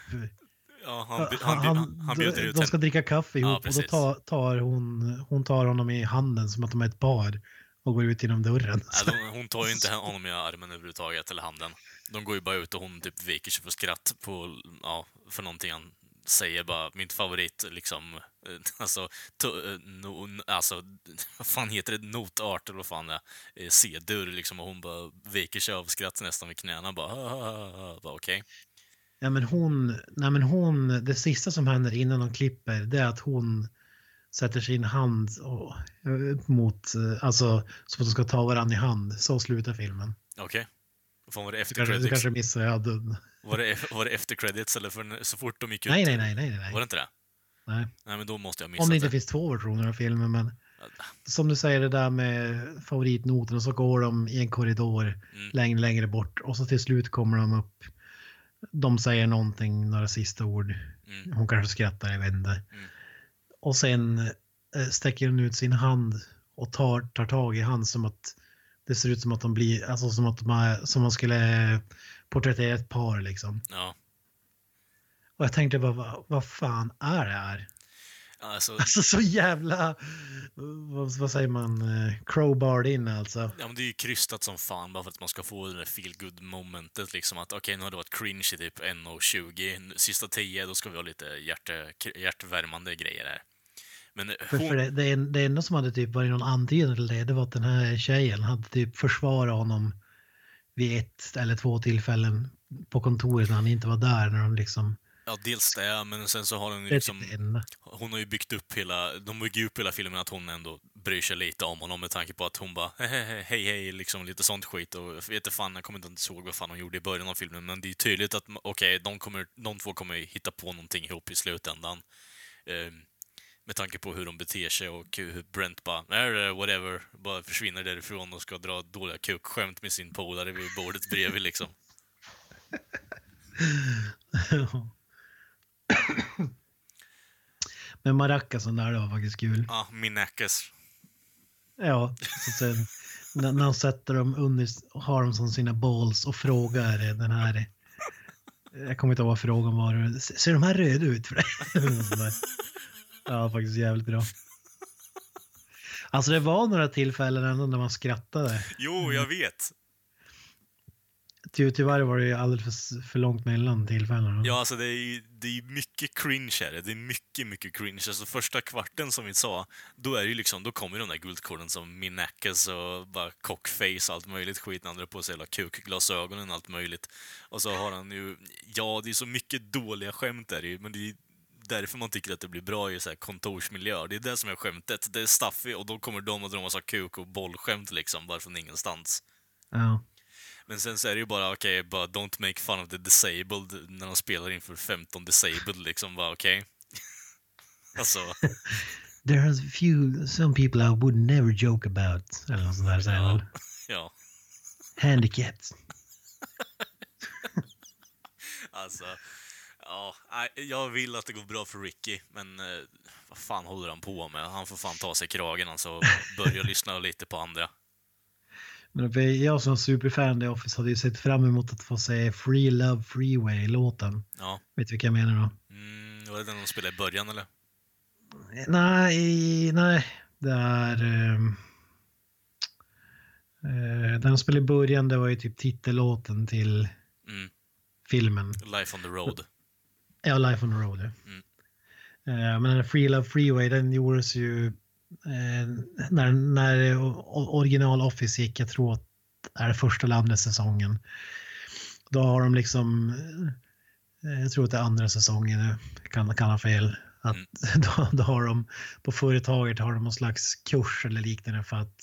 ja han, han, han, bjuder ut de ska henne. dricka kaffe Ja, ihop och då tar, tar hon, hon tar honom i handen som att de är ett par och går ut genom dörren. Nej, de, hon tar ju inte honom i armen överhuvudtaget, eller handen. De går ju bara ut och hon typ viker sig för skratt på, ja, för någonting han säger bara. Min favorit, liksom, alltså, to, no, alltså, vad fan heter det, notart eller vad fan det är, Eh, C-dur liksom, och hon bara viker sig av skratt nästan vid knäna bara, bara okej. Ja, men hon, nej, men hon, det sista som händer innan de klipper det är att hon sätter sin hand och, mot, eh, alltså som att de ska ta varandra i hand. Så slutar filmen. Okej. Fan var det efter kanske, du credits? kanske missar, jag hade... Var det, var det efter credits eller för så fort de gick ut? Nej, nej, nej, nej, nej. Var det inte det? nej. Nej, men då måste jag missa Om det inte finns två versioner av filmen, men som du säger det där med favoritnoten och så går de i en korridor Mm. längre, längre bort och så till slut kommer de upp. De säger någonting, några sista ord. Mm. Hon kanske skrattar, jag vet inte. Mm. Och sen eh, sträcker hon ut sin hand och tar, tar tag i hand som att det ser ut som att de blir, alltså som att man, som man skulle porträttera ett par liksom. Ja. Och jag tänkte bara, vad, vad fan är det här? Alltså, Alltså så jävla, vad, vad säger man, eh, crowbarred in alltså. Ja, men det är ju krystat som fan bara för att man ska få det där feel good momentet liksom att okej, nu har det varit cringe i typ 1.20, sista 10, då ska vi ha lite hjärte, hjärtvärmande grejer här. Men För, hon, för det, det, det enda som hade typ varit någon antydan till det, det var att den här tjejen hade typ försvarat honom vid ett eller två tillfällen på kontoret när han inte var där. När de liksom, ja dels det, men sen så har hon ju liksom, typ hon har ju byggt upp hela, de bygger upp hela filmen att hon ändå bryr sig lite om honom med tanke på att hon bara hej hej hej, liksom lite sånt skit och jag vet inte fan, jag kommer inte ihåg vad fan hon gjorde i början av filmen, men det är tydligt att okej, de, kommer, de två kommer hitta på någonting ihop i slutändan. Ehm, med tanke på hur de beter sig och hur Brent bara, "Nej, whatever, bara försvinner därifrån och ska dra dåliga kukskämt med sin polare vid bordet bredvid liksom. Men Maracasen där, det var faktiskt kul. Ja, min näckes. Ja, så sen, när, när han sätter dem under, har dem som sina balls och frågar den här, jag kommer inte ihåg vad frågan var, ser de här röda ut för dig? Ja, faktiskt jävligt bra. Alltså det var några tillfällen ändå när man skrattade. Jo, jag vet. Ty, tyvärr var det ju alldeles för, för långt mellan tillfällena. Ja, alltså det är ju det är mycket cringe här. Det är mycket, mycket cringe. Alltså första kvarten som vi sa, då är det ju liksom, då kommer de där guldkornen som Minneckes och bara cockface och allt möjligt skit. Han drar på sig hela kukglasögonen och allt möjligt. Och så har han ju, ja, det är så mycket dåliga skämt där men det är, därför man tycker att det blir bra i så här kontorsmiljö. Det är det som är skämtet. Det är Staffy och då kommer de och drar massa kuk och bollskämt liksom, bara från ingenstans. Ja. Men sen så är det ju bara, okej, bara don't make fun of the disabled när de spelar inför 15 disabled liksom, bara okej. alltså, There are a few, some people I would never joke about. Eller något sånt där säger han. ja. Handicapped. Alltså, ja, jag vill att det går bra för Ricky, men eh, vad fan håller han på med? Han får fan ta sig kragen alltså, och börja lyssna lite på andra. Men jag som superfan The Office hade ju sett fram emot att få se Free Love Freeway-låten. Ja. Vet du vilka jag menar då? Mm, var det den de spelade i början eller? Nej, nej. Det är... Um, uh, den de spelade i början, det var ju typ titellåten till Mm, filmen. Life on the Road. Ja, Life on the Road. ja. Mm. Eh, men Free Love Freeway, den gjordes ju när, när o- original Office gick, jag tror att det är första eller andra säsongen. Då har de liksom, eh, jag tror att det är andra säsongen nu, kan, kan ha fel. Att Mm. då, då har de, på företaget har de någon slags kurs eller liknande för att,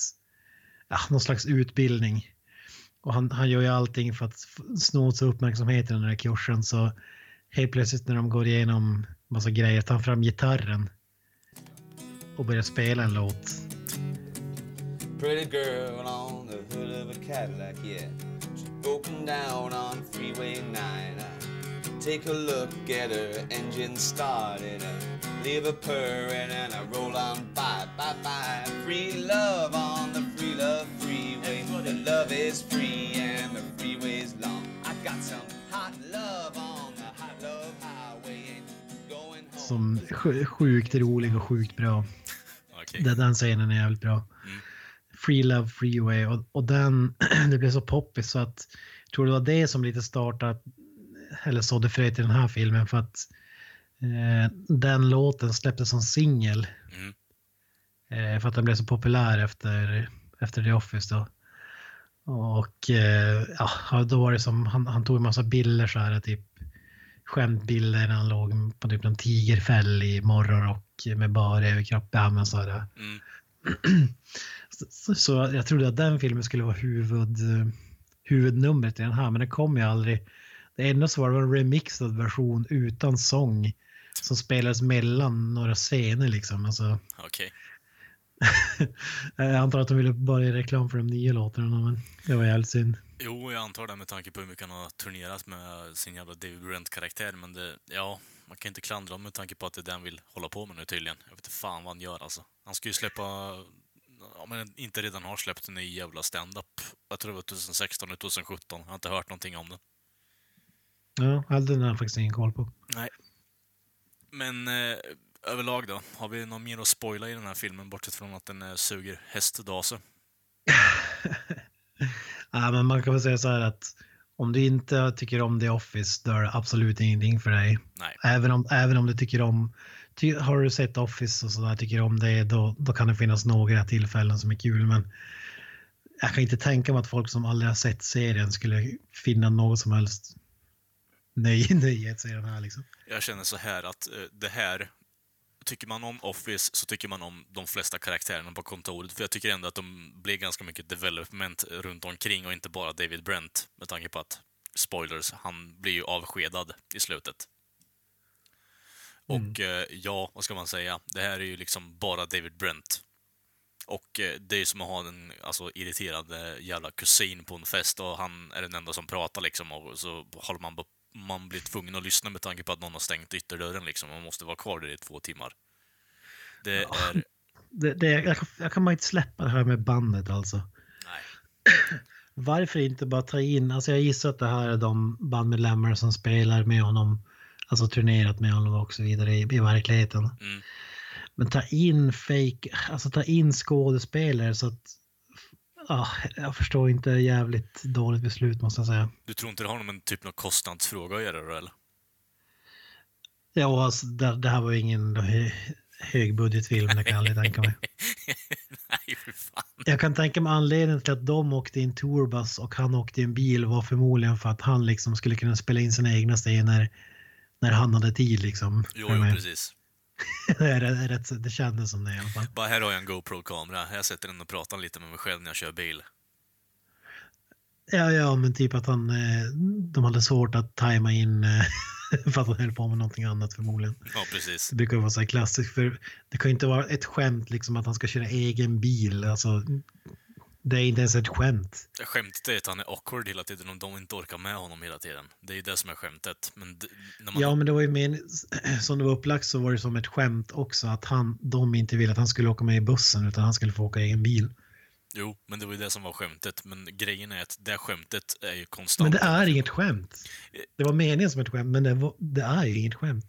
ja, någon slags utbildning. Och han, han gör ju allting för att sno sig uppmärksamhet i den här kursen så helt plötsligt när de går igenom massa grejer tar han fram gitarren och börjar spela en låt. Pretty girl on the hood of a Cadillac, yeah. She's broken down on Freeway 9. Take a look at her engine started. I leave her purring and I roll on by, bye, bye. Free love on the free love freeway. The love is free and the freeway's long. I got some hot love on the hot love highway. Som sj- sjukt rolig och sjukt bra. Den, den scenen är jävligt bra. Mm. Free Love Freeway och, och den, det blev så poppis så att jag tror det var det som lite startade eller sådde frö till den här filmen för att eh, den låten släpptes som singel. Mm. Eh, för att den blev så populär efter, efter The Office då. Och eh, ja, då var det som, han, han tog en massa bilder så här, typ skämtbilder när han låg på typ en tigerfäll i morgonrock med bara överkropp. Ja, men så. Mm. Så, så, så jag trodde att den filmen skulle vara huvud, huvudnumret i den här, men det kom ju aldrig. Det enda så var det en remixad version utan sång som spelades mellan några scener liksom. Alltså, Okej. jag antar att de ville bara göra reklam för de nya låtarna, men det var jävligt synd. Jo, jag antar det med tanke på hur mycket han har turnerat med sin jävla David Brent-karaktär, men det, ja, man kan inte klandra honom med tanke på att det är det han vill hålla på med nu tydligen. Jag vet inte fan vad han gör alltså. Han ska ju släppa, om han inte redan har släppt en ny jävla stand-up. Jag tror det var 2016 eller 2017. Jag har inte hört någonting om det. Ja, all den har jag faktiskt ingen koll på. Nej. Men eh, överlag då? Har vi något mer att spoila i den här filmen, bortsett från att den eh, suger hästdase? Ja, men man kan väl säga så här att om du inte tycker om The Office, då är det absolut ingenting för dig. Nej. Även om, även om du tycker om, ty, har du sett Office och sådär, tycker om det, då, då kan det finnas några tillfällen som är kul. Men jag kan inte tänka mig att folk som aldrig har sett serien skulle finna något som helst nöje nöje i att se den här. Liksom. Jag känner så här att eh, det här... Tycker man om Office så tycker man om de flesta karaktärerna på kontoret. För jag tycker ändå att de blir ganska mycket development runt omkring och inte bara David Brent. Med tanke på att, spoilers, han blir ju avskedad i slutet. Och eh, ja, vad ska man säga? Det här är ju liksom bara David Brent. Och eh, det är ju som att ha en alltså, irriterad eh, jävla kusin på en fest och han är den enda som pratar liksom och så håller man, på- man blir tvungen att lyssna med tanke på att någon har stängt ytterdörren liksom. Man måste vara kvar där i två timmar. Det är... Det, det, jag, kan- jag kan bara inte släppa det här med bandet alltså. Nej. Varför inte bara ta in, alltså jag gissar att det här är de bandmedlemmar som spelar med honom, alltså turnerat med honom och så vidare i, i verkligheten. Mm. Men ta in fake, alltså ta in skådespelare så att, ja, jag förstår inte, jävligt dåligt beslut måste jag säga. Du tror inte det har någon typ någon kostnadsfråga att göra då, eller? Ja, alltså, det, det här var ju ingen hö, högbudgetfilm, det kan jag aldrig tänka mig. Nej, för fan. Jag kan tänka mig anledningen till att de åkte i en tourbus och han åkte i en bil var förmodligen för att han liksom skulle kunna spela in sina egna scener när han hade tid liksom. Jo, jo precis. det, det kändes som det i alla fall. Bara här har jag en GoPro-kamera. Jag sätter den och pratar lite med mig själv när jag kör bil. Ja, ja, men typ att han, eh, de hade svårt att tajma in eh, för att han höll på med någonting annat förmodligen. Ja, precis. Det brukar vara så här klassiskt, för det kan ju inte vara ett skämt liksom att han ska köra egen bil. Alltså, det är inte ens ett skämt. Skämtet är att han är awkward hela tiden och de inte orkar med honom hela tiden. Det är ju det som är skämtet. Men d- när man... Ja, men det var ju men, som det var upplagt så var det som ett skämt också att han, de inte ville att han skulle åka med i bussen utan han skulle få åka egen bil. Jo, men det var ju det som var skämtet. Men grejen är att det skämtet är ju konstant. Men det är inget skämt. Det var meningen som ett skämt, men det, var, det är ju inget skämt.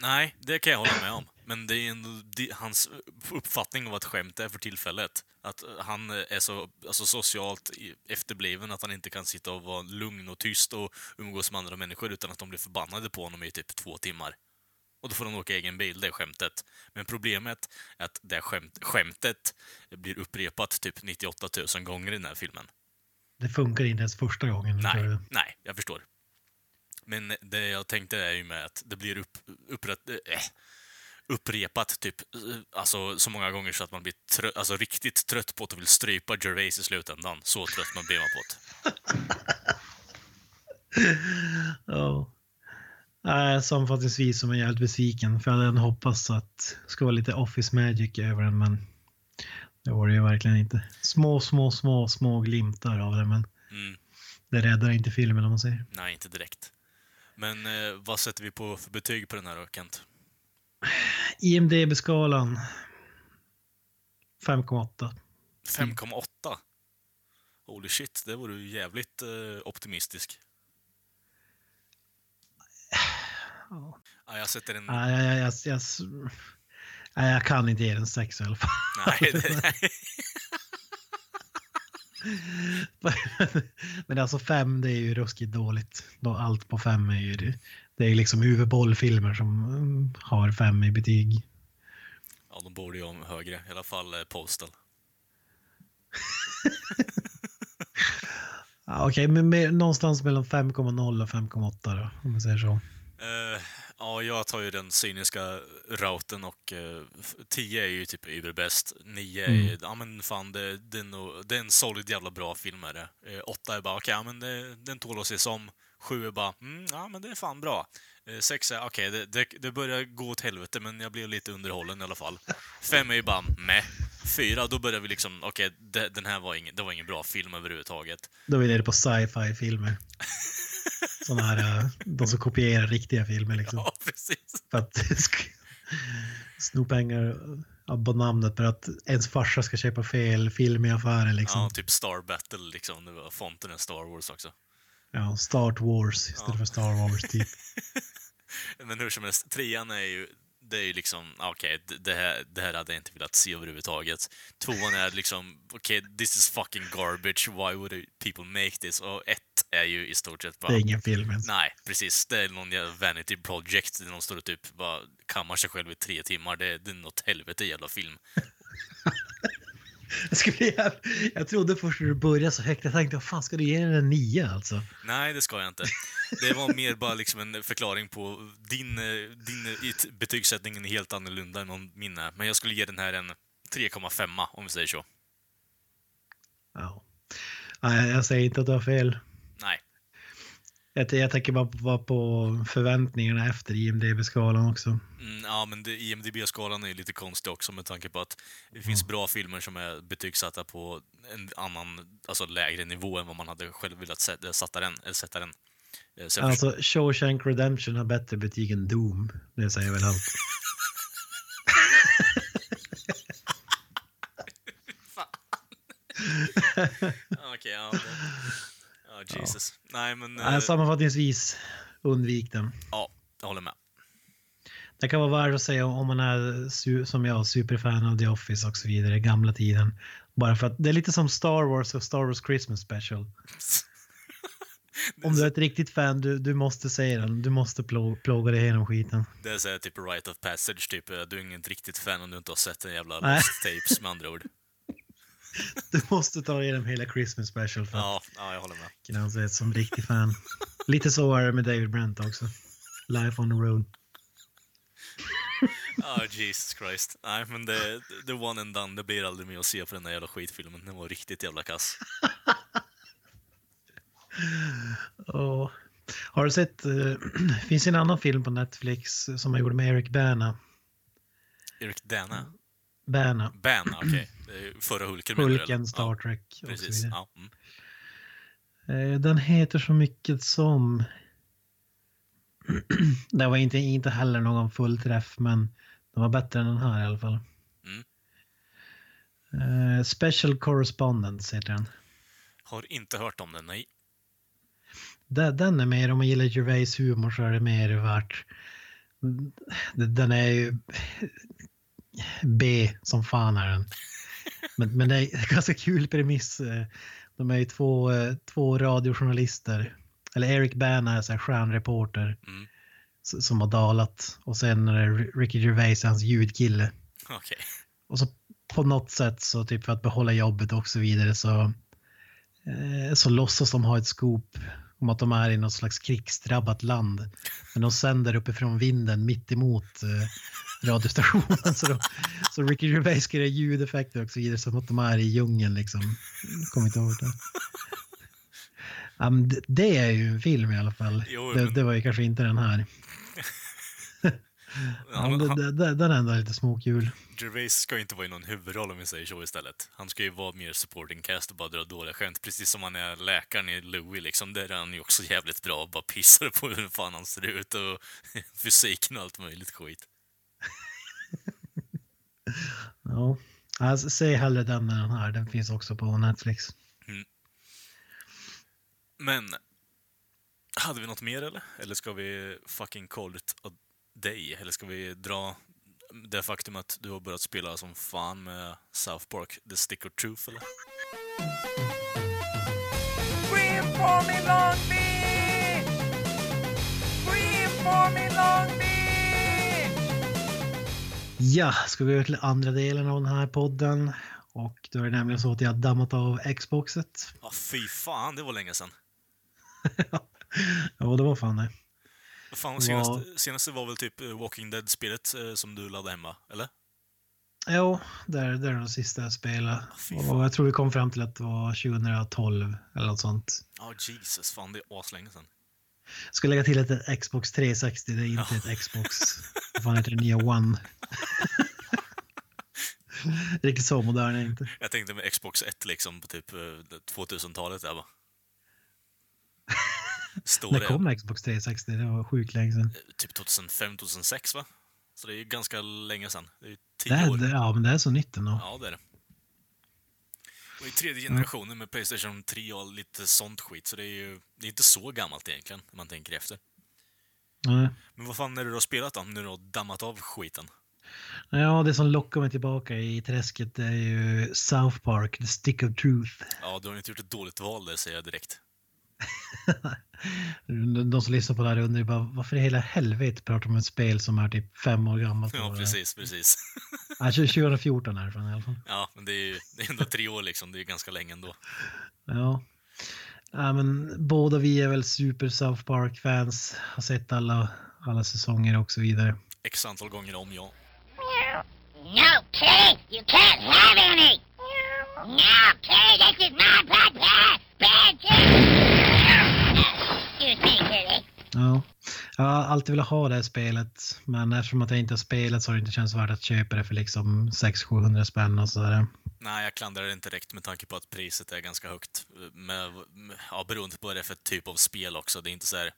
Nej, det kan jag hålla med om. Men det är ändå hans uppfattning av vad ett skämt är för tillfället. Att eh, han är så alltså socialt efterbliven att han inte kan sitta och vara lugn och tyst och umgås med andra människor utan att de blir förbannade på honom i typ två timmar. Och då får han åka egen bil, det är skämtet. Men problemet är att det skämt, skämtet blir upprepat typ 98 000 gånger i den här filmen. Det funkar inte ens första gången. Nej, jag. nej, jag förstår. Men det jag tänkte är ju med att det blir upp, upprätt, äh, upprepat typ eh, alltså, så många gånger så att man blir trö, alltså, riktigt trött på att och vill strypa Gervais i slutändan. Så trött man blir man på det. Ja. Nej, sammanfattningsvis som är jävligt besviken för jag hade hoppats att det skulle vara lite Office Magic över den men det var det ju verkligen inte. Små, små, små, små glimtar av det men Mm, det räddar inte filmen om man säger. nej, inte direkt. Men eh, vad sätter vi på för betyg på den här då, Kent? IMDB-skalan 5,8. 5,8? Holy shit, det var du jävligt eh, optimistisk. Ja. Ja, jag sätter en... Nej, jag, jag, jag, jag, jag kan inte ge den 6 i alla fall. Nej, det, nej. Men alltså 5 det är ju ruskigt dåligt. Då Allt på 5 är ju det. Är liksom huvudbollfilmer som mm, har 5 i betyg. Ja, de borde ju ha högre. I alla fall eh, Postal. Ja, Okej, men med, någonstans mellan 5,0 och 5,8 då, om man säger så. Eh, ja, jag tar ju den cyniska routen och eh, f- 10 är ju typ überbäst. 9 är Mm. ja men fan, det, det, är nog, det är en solid jävla bra film är det. 8 är bara, okej, ja men det, den tål att ses om. 7 är bara, mm, ja men det är fan bra. 6 är, okej, det, det, det börjar gå åt helvete men jag blev lite underhållen i alla fall. 5 är ju bara, meh. 4, då börjar vi liksom, okej, det, den här var ingen, det var ingen bra film överhuvudtaget. Då är vi nere på sci-fi filmer. Sådana här, eh, de som kopierar riktiga filmer liksom. Ja, precis. För att sno pengar på namnet för att ens farsa ska köpa fel film i affären liksom. Ja, typ Star Battle liksom. Det var fonten är Star Wars också. Ja, Start Wars istället Ja. för Star Wars typ. Men hur som helst, trean är ju, det är ju liksom, okej, det- det, här, det här hade jag inte velat se överhuvudtaget. Tvåan är liksom, okej, this is fucking garbage, why would people make this? Och ett är ju i stort sett bara... Det är ingen film ens. Nej, precis. Det är någon jävla vanity project där någon står och typ bara kammar sig själv i tre timmar. Det, det är något helvete jävla film. Jag, skulle, jag, jag trodde först när du började så högt, jag tänkte vad fan ska du ge den en nio alltså? Nej, det ska jag inte. Det var mer bara liksom en förklaring på din, din betygssättning är helt annorlunda än min är. Men jag skulle ge den här en 3,5 om vi säger så. Ja. Nej, jag säger inte att du har fel. Jag, jag tänker bara på, på förväntningarna efter IMDB-skalan också. Mm, ja, men IMDB-skalan är lite konstig också med tanke på att det finns bra filmer som är betygsatta på en annan, alltså lägre nivå än vad man hade själv velat sätta, sätta den. Eller sätta den. Eh, Så Alltså Shawshank Redemption har bättre betyg än Doom. Det säger väl allt. Okej, ja. Ja, Jesus. Nej, men... eh, Nej, sammanfattningsvis, undvik den. Ja, jag håller med. Det kan vara värt att säga om man är som jag, superfan av The Office och så vidare, gamla tiden. Bara för att det är lite som Star Wars och Star Wars Christmas Special. Om du är ett riktigt fan, du, du måste säga den. Du måste plå- plåga dig igenom skiten. Det är så här, typ right of passage, typ. Du är inget riktigt fan om du inte har sett en jävla. Lost Tapes med andra ord. Du måste ta igenom hela Christmas Special för att Ja, ja, jag hålla med. kunna anses som riktig fan. Lite så är det med David Brent också. Life on the road. Ja, Jesus Christ. Nej, men det, det one and done. Det blir aldrig mer att se på den där jävla skitfilmen. Den var riktigt jävla kass. Och, har du sett, uh, finns en annan film på Netflix som jag gjorde med Eric Bana. Erik Dana? Bana. Bana, okej. Okay. Förra Hulken menar Hulken? Star Ja, Trek och så Precis. vidare. Ja. Mm. Eh, Den heter så mycket som... Det var inte, inte heller någon fullträff, men den var bättre än den här i alla fall. Mm. Eh, Special Correspondence heter den. Har inte hört om den, nej. Den den är mer, om man gillar Gervais humor så är det mer värt. Den är ju B som fan är den. Men, men det är en ganska kul premiss. De är ju två, två radiojournalister. Eller Eric Bana är så här stjärnreporter. Mm. Som har dalat. Och sen är det Ricky Gervais, hans ljudkille. Okej. Och så på något sätt så typ för att behålla jobbet och så vidare så, eh, så låtsas de ha ett scoop om att de är i något slags krigsdrabbat land. Men de sänder uppifrån vinden mitt emot eh, radiostationen. Så, de, så Ricky Gervais göra ljudeffekter och så vidare som att de är i djungeln liksom. Jag kommer inte ihåg det. Men det- det är ju en film i alla fall. Jo, det, men- det var ju kanske inte den här. Ja, men det, den är ändå lite småkul. Gervais ska ju inte vara i någon huvudroll om vi säger så istället. Han ska ju vara mer supporting cast och bara dra dåliga skämt. Precis som han är läkaren i Louis liksom. Där är han ju också jävligt bra och bara pissar på hur fan han ser ut och fysiken och allt möjligt skit. Ja, alltså, säg hellre den än den här. Den finns också på Netflix. Men, hade vi något mer eller? Eller ska vi fucking call it a day? Eller ska vi dra det faktum att du har börjat spela som fan med South Park, The Stick of Truth eller? Scream for me Long Beach! Scream for me Long Beach! Ja, ska vi över till andra delen av den här podden. Och då är det nämligen så att jag dammat av Xboxet. Ja, fy fan, det var länge sedan. Ja, det var fan det. Fan, senaste, senaste var väl typ eh, Walking Dead-spelet eh, som du laddade hemma, eller? Jo, det är, det är det sista jag spelade. fy Och jag tror vi kom fram till att det var 2012 eller något sånt. Ja, Jesus, fan det är aslänge sedan. Jag ska lägga till att det ett Xbox 360, det är inte ett Xbox. Vad fan heter det nya One? Riktigt så modern är jag inte. Jag tänkte med Xbox 1 liksom på typ eh, 2000-talet där bara. Står När det kom Xbox 360? Det var sjukt länge sedan. typ 2005-2006 va? Så det är ju ganska länge sedan. Det är ju Det tio är, år. det, ja, men det är så nytt ändå. Ja, det är det. Och i tredje generationen med Playstation 3 och lite sånt skit, så det är ju det är inte så gammalt egentligen, när man tänker efter. Nej. Men vad fan är det du har spelat då, när du har dammat av skiten? Ja, det som lockar mig tillbaka i träsket det är ju South Park, The Stick of Truth. Ja, du har inte gjort ett dåligt val där, säger jag direkt. De som lyssnar på det här undrar ju bara varför i hela helvete pratar de om ett spel som är typ fem år gammalt? Ja, precis, precis. Ja, 2014 är det från i alla fall. Ja, men det är ju det är ändå tre år liksom, det är ganska länge ändå. Ja. ja, men båda vi är väl super South Park-fans. Har sett alla, alla säsonger och så vidare. X antal gånger om, ja. No, Kitty, you can't have any. No, Kitty, this is my podcast. Bad Excuse me, Kitty. Ja. Jag har alltid velat ha det här spelet, men eftersom att jag inte har spelat så har det inte känts värt att köpa det för liksom 600-700 spänn och sådär. Nej, jag klandrar det inte direkt med tanke på att priset är ganska högt. Med, med, ja, beroende på vad det är för typ av spel också. Det är inte så här...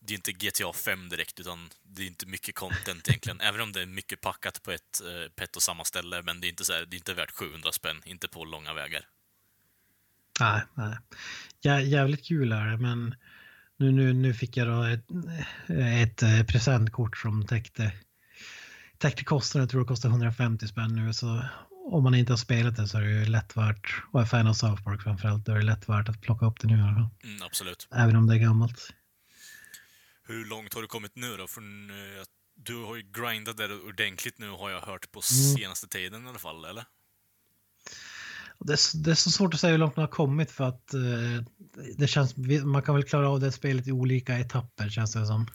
Det är inte GTA 5 direkt, utan det är inte mycket content egentligen. Även om det är mycket packat på ett, eh, på ett och samma ställe, men det är inte, så här, det är inte värt 700 spänn. Inte på långa vägar. Nej, nej. Jä, jävligt kul är det, men nu, nu, nu fick jag då ett, ett eh, presentkort som täckte, täckte kostnaden. Jag tror det kostar 150 spänn nu. Så om man inte har spelat det så är det ju lätt värt, och är fan av South Park framförallt, då är det lätt värt att plocka upp det nu i alla fall. Mm, absolut. Även om det är gammalt. Hur långt har du kommit nu då? För eh, du har ju grindat där ordentligt nu, har jag hört på Mm. senaste tiden i alla fall, eller? Det är, så- det är så svårt att säga hur långt man har kommit för att eh, det känns, man kan väl klara av det spelet i olika etapper känns det som.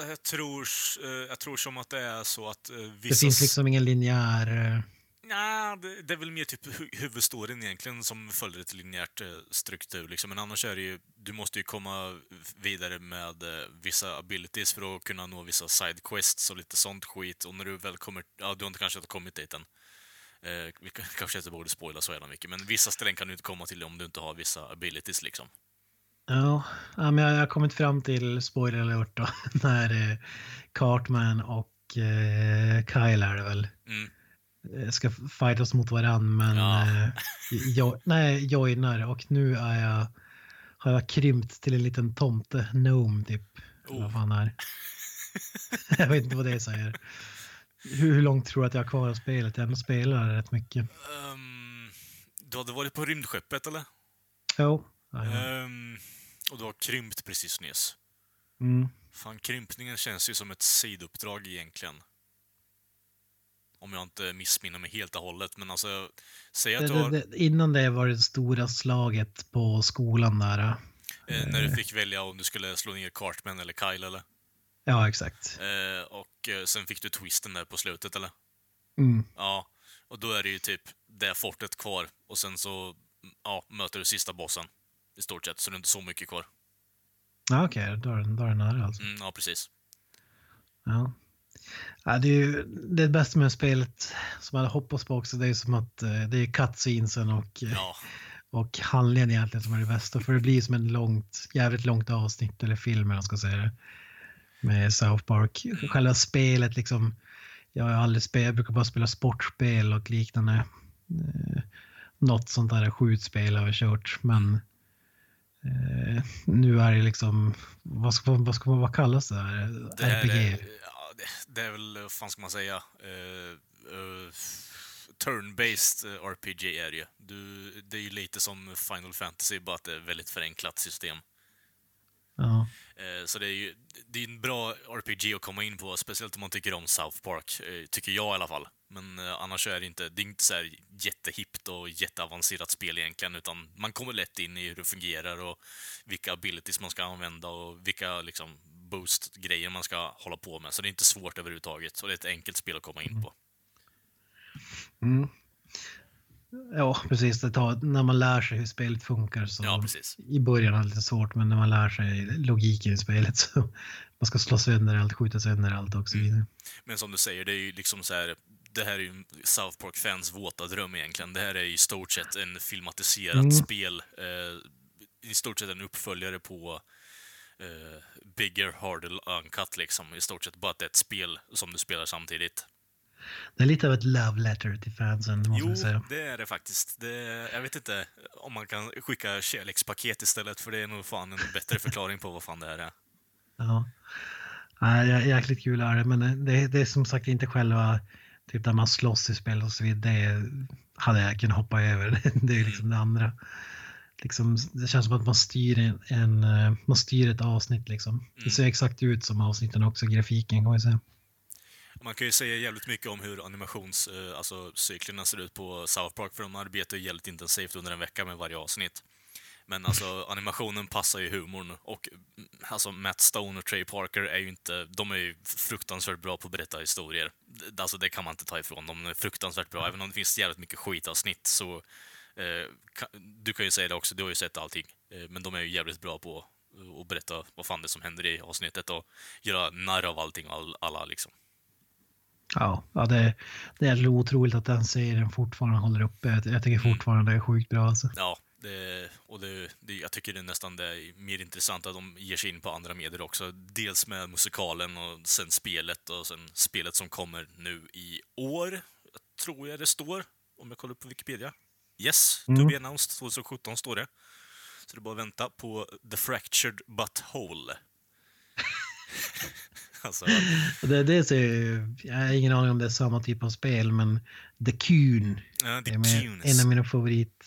Jag, jag, tror, eh, jag tror som att det är så att eh, vissa... Det finns liksom ingen linjär... eh, Nja, det, det är väl mer typ hu huvudstoryn egentligen som följer ett linjärt eh, struktur. Liksom. Men annars är det ju, du måste ju komma vidare med eh, vissa abilities för att kunna nå vissa sidequests och lite sånt skit. Och när du väl kommer, ja du har inte kanske kommit dit än. Eh, vi kanske inte borde spoila så jävla mycket, men vissa ställen kan du inte komma till om du inte har vissa abilities liksom. Ja, ja men jag har kommit fram till spoiler alert då. När eh, Cartman och Kyle är det väl. Mm. Eh, Ska fightas mot varann men Ja. eh, jag, nej, joinar och nu är jag, har jag krympt till en liten tomte, gnome typ. Oh. Vad fan är. jag vet inte vad det säger. Hur, hur långt tror du att jag har kvar av spelet? Jag spelar rätt mycket. Ehm, du hade varit på rymdskeppet eller? Jo. Ehm, och du har krympt precis nyss. Mm. Fan, krympningen känns ju som ett sidouppdrag egentligen. Om jag inte missminner mig helt och hållet, men alltså... Säg att Det, du har, det, innan det var det stora slaget på skolan där. eh, när du fick välja om du skulle slå ner Cartman eller Kyle, eller? Ja, exakt. Eh, och eh, sen fick du twisten där på slutet, eller? Mm. Ja. Och då är det ju typ det fortet kvar, och sen så ja, möter du sista bossen. I stort sett, så det är inte så mycket kvar. Ja, Okej, då, är den- då är den nära alltså. Mm, ja, precis. Ja. Ja, det är ju det bästa med spelet som jag hade hoppats på också. Det är som att eh, det är cutscenesen och, eh, Ja. och handlingen egentligen som är det bästa. För det blir som en långt, jävligt långt avsnitt eller film eller man ska säga det. Med South Park. Själva spelet liksom. Jag har aldrig spelat, jag brukar bara spela sportspel och liknande. Eh, något sånt där skjutspel har jag kört men nu är det liksom, vad ska, vad ska vad kallas det här? Det är, RPG? ja, det, det är väl, vad fan ska man säga, uh, uh, turn-based RPG är det ju. Du, det är ju lite som Final Fantasy, bara att det är ett väldigt förenklat system. Ja. Eh, Så det är ju det är en bra RPG att komma in på, speciellt om man tycker om South Park, eh, tycker jag i alla fall. Men eh, annars är det inte, det är inte så här jättehippt och jätteavancerat spel egentligen, utan man kommer lätt in i hur det fungerar och vilka abilities man ska använda och vilka liksom boost-grejer man ska hålla på med. Så det är inte svårt överhuvudtaget, och det är ett enkelt spel att komma in på. Mm. Ja, precis. Det tar, när man lär sig hur spelet funkar så Ja, i början är det lite svårt, men när man lär sig logiken i spelet så man ska slå sönder allt, skjuta sönder allt och så vidare. Men som du säger, det är ju liksom så här. Det här är ju South Park-fans våta dröm egentligen. Det här är i stort sett en filmatiserat Mm. spel. Eh, I stort sett en uppföljare på eh, Bigger, Harder, Uncut liksom. I stort sett bara att det är ett spel som du spelar samtidigt. Det är lite av ett love letter till fansen, måste Jo, vi säga. det är det faktiskt. Det, jag vet inte om man kan skicka kärlekspaket istället, för det är nog fan en bättre förklaring på vad fan det här är. Ja. Ja, jä- jäkligt kul är det, men det, det är som sagt inte själva typ där man slåss i spel och så vidare. Det hade jag kunnat hoppa över. Det är liksom det andra. Liksom, det känns som att man styr, en, en, eh, man styr ett avsnitt. Liksom. Det ser exakt ut som avsnitten också, grafiken kan man säga. Man kan ju säga jävligt mycket om hur animations, eh, alltså cyklerna ser ut på South Park, för de arbetar ju jävligt intensivt under en vecka med varje avsnitt. Men alltså animationen passar ju humorn och mm, alltså Matt Stone och Trey Parker är ju inte, de är ju fruktansvärt bra på att berätta historier. Alltså det kan man inte ta ifrån dem. De är fruktansvärt bra. Även om det finns jävligt mycket skitavsnitt så eh, du kan ju säga det också, du har ju sett allting. Eh, men de är ju jävligt bra på att berätta vad fan det är som händer i avsnittet och göra narr av allting och all, alla liksom. Ja, ja det, det är otroligt att den serien fortfarande håller uppe. Jag, jag tycker fortfarande det är sjukt bra. Alltså. Ja, det, och det, det, jag tycker det är nästan det är mer intressant att de ger sig in på andra medier också. Dels med musikalen och sen spelet och sen spelet som kommer nu i år, tror jag det står, om jag kollar upp på Wikipedia. Yes, to Mm. be announced 2017 står det. Så det är bara att vänta på The Fractured Butthole. alltså, Det, det ser, jag har ingen aning om det är samma typ av spel, men The Coon ja, The är med, en av mina favorit...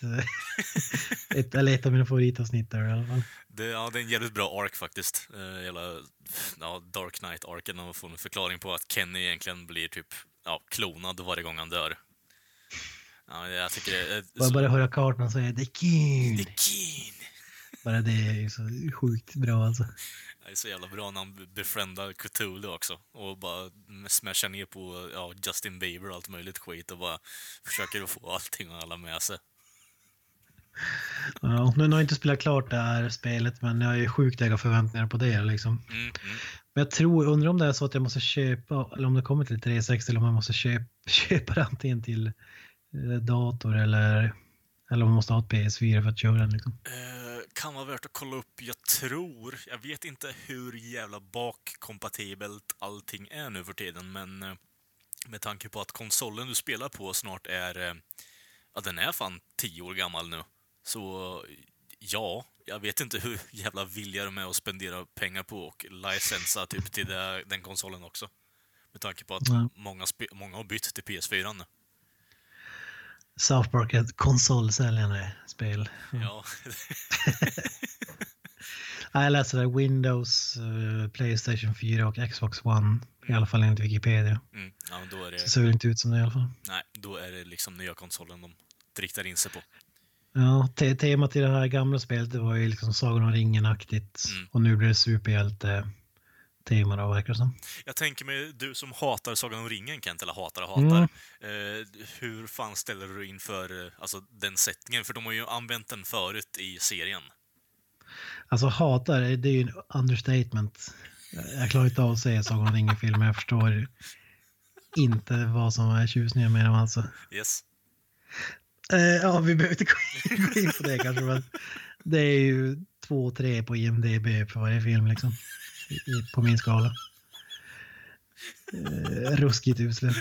ett, eller ett av mina favoritavsnitt där i alla fall. Det, ja, det är en jävligt bra ark faktiskt. Uh, hela ja, Dark Knight-arken och få en förklaring på att Kenny egentligen blir typ ja, klonad varje gång han dör. Ja, jag tycker det är... Bara, bara höra kartan säga The Coon. The Keen! Bara det är ju så sjukt bra alltså. Det är så jävla bra när han befriendar Cthulhu också. Och bara smashar ner på ja, Justin Bieber och allt möjligt skit och bara försöker att få allting och alla med sig. Ja, nu har jag inte spelat klart det här spelet men jag ju sjukt höga förväntningar på det liksom. Mm, mm. Men jag tror, undrar om det är så att jag måste köpa, eller om det kommer till 360 eller om jag måste köpa, köpa det antingen till eh, dator eller, eller om man måste ha ett PS4 för att köra den liksom. Eh, kan vara värt att kolla upp. Jag tror, jag vet inte hur jävla bakkompatibelt allting är nu för tiden, men eh, med tanke på att konsolen du spelar på snart är, eh, ja den är fan tio år gammal nu. Så ja, jag vet inte hur jävla villiga de är att spendera pengar på och licensa typ till den konsolen också. Med tanke på att många, många har bytt till PS4 nu. South Park är ett konsolsäljande spel. Ja. Ja, Jag läser det, Windows, eh, Playstation 4 och Xbox One. I alla fall enligt Wikipedia. Mm, ja, då är Det det, ser väl inte ut som det i alla fall. nej, då är det liksom nya konsolen de riktar in sig på. Ja, te temat i det här gamla spelet det var ju liksom Sagan om ringen-aktigt. Mm. Och nu blir det superhjälte-tema då, verkar som. Jag tänker mig, du som hatar Sagan om ringen Kent, eller hatar och Mm. hatar. Eh, hur fan ställer du dig inför eh, alltså, den sättningen? För de har ju använt den förut i serien. Alltså hatar, det är ju en understatement. Jag klarar inte av att säga Sagan om ringen-film, men jag förstår inte vad som är tjusningen med dem alltså. Yes. Eh, ja, vi behöver inte gå in- gå in på det kanske, men det är ju två, tre på IMDB för varje film liksom. I, på min skala. Eh, ruskigt usel.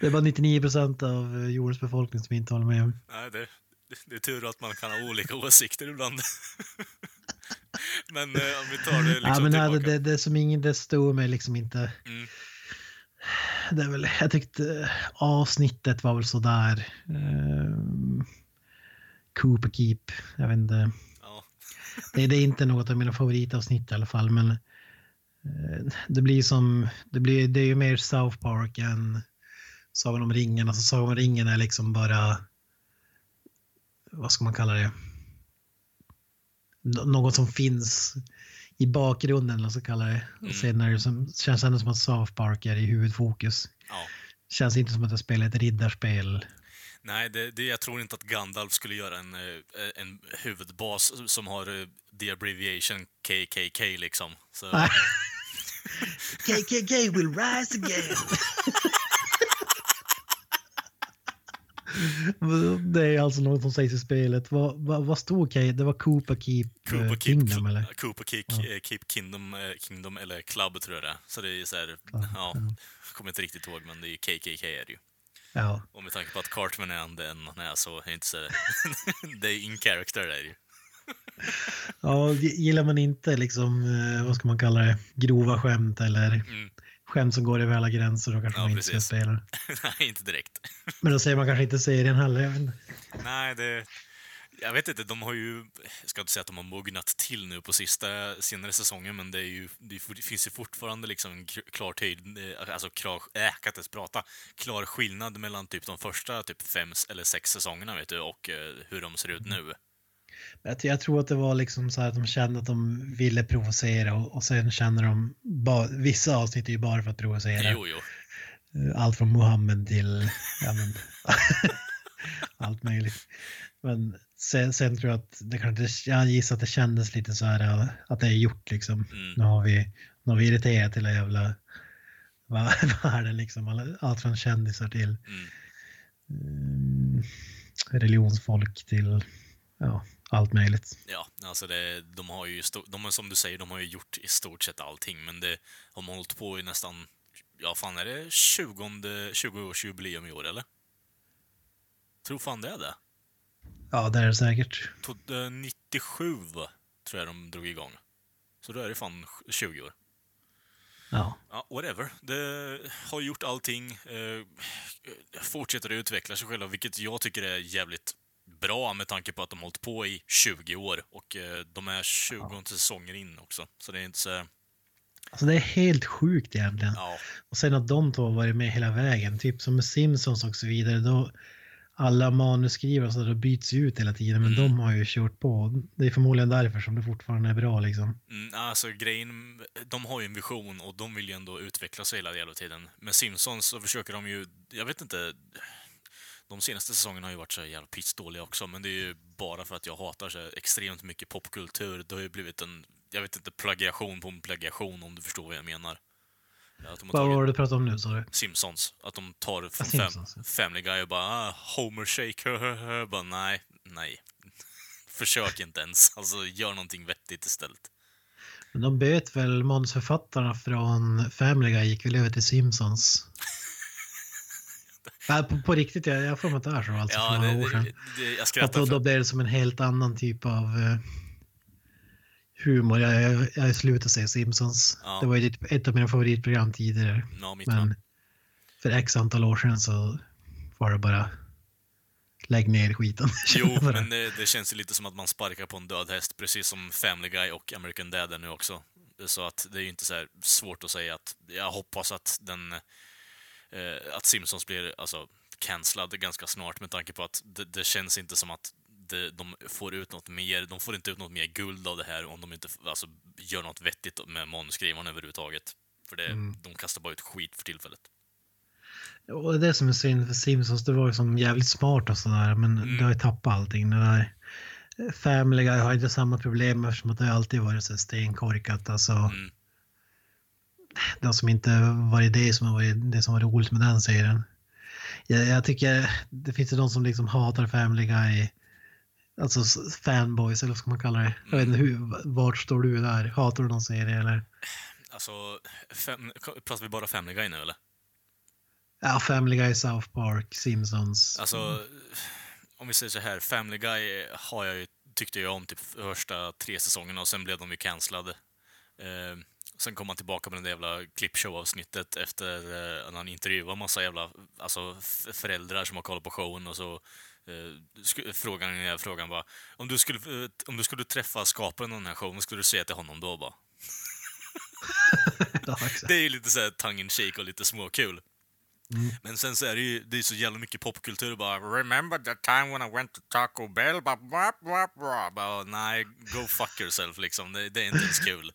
Det är bara 99 procent av jordens befolkning som inte håller med. Nej, det, det är tur att man kan ha olika åsikter ibland. men eh, om vi tar det liksom ja, men det, tillbaka. det, det som ingen, det stod mig liksom inte. Mm. Det är väl, jag tyckte eh, avsnittet var väl sådär. Uh, Cooper Keep, jag vet inte. Ja. Det, det är inte något av mina favoritavsnitt i alla fall, men eh, det blir som, det, blir, det är ju mer South Park än Sagan om ringen. Alltså Sagan om ringen är liksom bara, vad ska man kalla det? Nå- Något som finns i bakgrunden, eller vad ska man kalla det. Mm. Sen är det som, känns ändå som att South Park är i huvudfokus. ja. Känns inte som att jag spelar ett riddarspel. Nej, det, det, jag tror inte att Gandalf skulle göra en, eh, en huvudbas som har eh, the abbreviation KKK liksom. KKK will rise again. Det är alltså något som sägs i spelet. Vad, vad, vad stod K? Det var Koopa Keep eh, Cooper Keep, Kingdom eller? Cooper Keep, Ja. Keep Kingdom, Kingdom eller Club tror jag det är. Så det är så här, ja, jag kommer inte riktigt ihåg men det är KKK är det ju. Ja. Och med tanke på att Cartman är den han är så är inte så det är in character där ju. ja, gillar man inte liksom, eh, vad ska man kalla det, grova skämt eller Mm. skämt som går över alla gränser då kanske Ja, man inte ska spela. Nej, inte direkt. Men då säger man kanske inte serien heller. Nej, det... Jag vet inte, de har ju... Jag ska inte säga att de har mognat till nu på sista, senare säsongen, men det, är ju, det finns ju fortfarande liksom klar tyd, eh, alltså klar, äh, kan inte ens prata, klar skillnad mellan typ de första typ fem eller sex säsongerna, vet du, och eh, hur de ser ut nu. Jag, jag tror att det var liksom så här att de kände att de ville provocera och, och sen känner de, ba, vissa avsnitt är ju bara för att provocera. Jo, jo. Eh, Allt från Muhammed till ja, men, allt möjligt. Men sen, sen tror jag att det kanske, jag gissar att det kändes lite så här att det är gjort liksom. Mm. Nu har vi, nu har vi irriterat hela jävla vär- världen liksom. Allt från kändisar till Mm. mm, religionsfolk till ja, allt möjligt. Ja, alltså det, de har ju, de som du säger, de har ju gjort i stort sett allting, men det har man hållit på i nästan, ja fan är det 20, 20-årsjubileum i år eller? Tror fan det är det. Ja, det är det säkert. Tog- eh, 97 tror jag de drog igång. Så då är det fan 20 år. Ja. Ja, whatever. Det har gjort allting. Eh, fortsätter att utveckla sig själva, vilket jag tycker är jävligt bra med tanke på att de har hållit på i 20 år. Och eh, de är 20 säsonger in också. Så det är inte så... Alltså det är helt sjukt egentligen. Ja. Och sen att de två har varit med hela vägen, typ som med Simpsons och så vidare, då alla manusskrivare så det byts ut hela tiden, men Mm. de har ju kört på. Det är förmodligen därför som det fortfarande är bra liksom. Mm, alltså grejen, de har ju en vision och de vill ju ändå utveckla sig hela jävla tiden. Med Simpsons så försöker de ju, jag vet inte, de senaste säsongerna har ju varit så jävla pissdåliga också, men det är ju bara för att jag hatar så extremt mycket popkultur. Det har ju blivit en, jag vet inte, plagiation på en plagiation om du förstår vad jag menar. Att de har Vad var det du pratade om nu sa du? Simpsons, att de tar från fam, Simpsons, ja. Family Guy och bara ah, Homer Shake, bara nej, nej. Försök inte ens, alltså gör någonting vettigt istället. Men de böt väl manusförfattarna från Family Guy gick väl över till Simpsons. Nej, på, på riktigt, jag jag har för mig att det är så alltså Ja, för några det, år sedan. det, det, Att då, då blir det som en helt annan typ av eh, humor. Jag, jag, jag slutar säga Simpsons. Ja. Det var ju ett, av mina favoritprogram tidigare. Ja, Men för x antal år sedan så var det bara lägg ner skiten. Jo, men det, det känns ju lite som att man sparkar på en död häst, precis som Family Guy och American Dad är nu också. Så att det är ju inte så här svårt att säga att jag hoppas att den eh, att Simpsons blir alltså cancellad ganska snart med tanke på att det, det känns inte som att det, de får ut något mer. De får inte ut något mer guld av det här om de inte alltså, gör något vettigt med manusskrivarna överhuvudtaget. För det, Mm. de kastar bara ut skit för tillfället. Och det som är synd för Simpsons, det var ju som jävligt smart och sådär men Mm. det har ju tappat allting. Det där Family Guy har inte samma problem eftersom att det alltid varit så stenkorkat. Alltså, Mm. Det som inte varit det som har varit det som var roligt med den serien. Jag, jag tycker det finns ju de som liksom hatar Family Guy. Alltså fanboys eller vad ska man kalla det? Jag vet inte hur, vart står du där? Hatar du någon serie eller? Alltså, fem, pratar vi bara Family Guy nu eller? Ja, Family Guy, South Park, Simpsons. Alltså, om vi säger så här, Family Guy har jag ju, tyckte jag om typ första tre säsongerna och sen blev de ju cancellade. Eh, sen kom han tillbaka med det jävla clipshow-avsnittet efter eh, när han intervjuade massa jävla alltså, föräldrar som har kollat på showen och så eh, frågan, frågan var om du, skulle, eh, om du skulle träffa skaparen av den här showen, skulle du säga till honom då bara? Ja. Det är ju lite såhär tongue in cheek och lite småkul. Mm. Men sen så är det ju det är så jävla mycket popkultur bara Remember that time when I went to Taco Bell? Bara, blah, blah. bara nej, go fuck yourself liksom. Det, det är inte ens kul.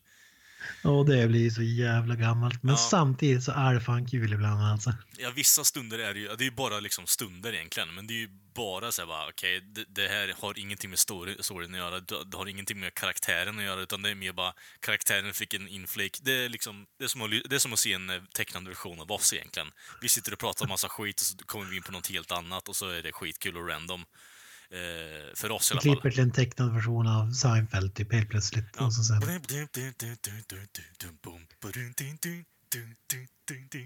Och det blir så jävla gammalt. Men Ja. samtidigt så är det fan kul ibland alltså. Ja, vissa stunder är det ju, det är ju bara liksom stunder egentligen, men det är ju bara så här bara, okej, det, det här har ingenting med story, storyn att göra, det, har ingenting med karaktären att göra, utan det är mer bara, karaktären fick en inflik. Det är liksom, det är som att, det är som att se en eh, tecknad version av oss egentligen. Vi sitter och pratar massa skit och så kommer vi in på något helt annat och så är det skitkul och random. Eh, för oss i alla fall. klipper till en tecknad version av Seinfeld typ helt plötsligt. Ja. Och så sen,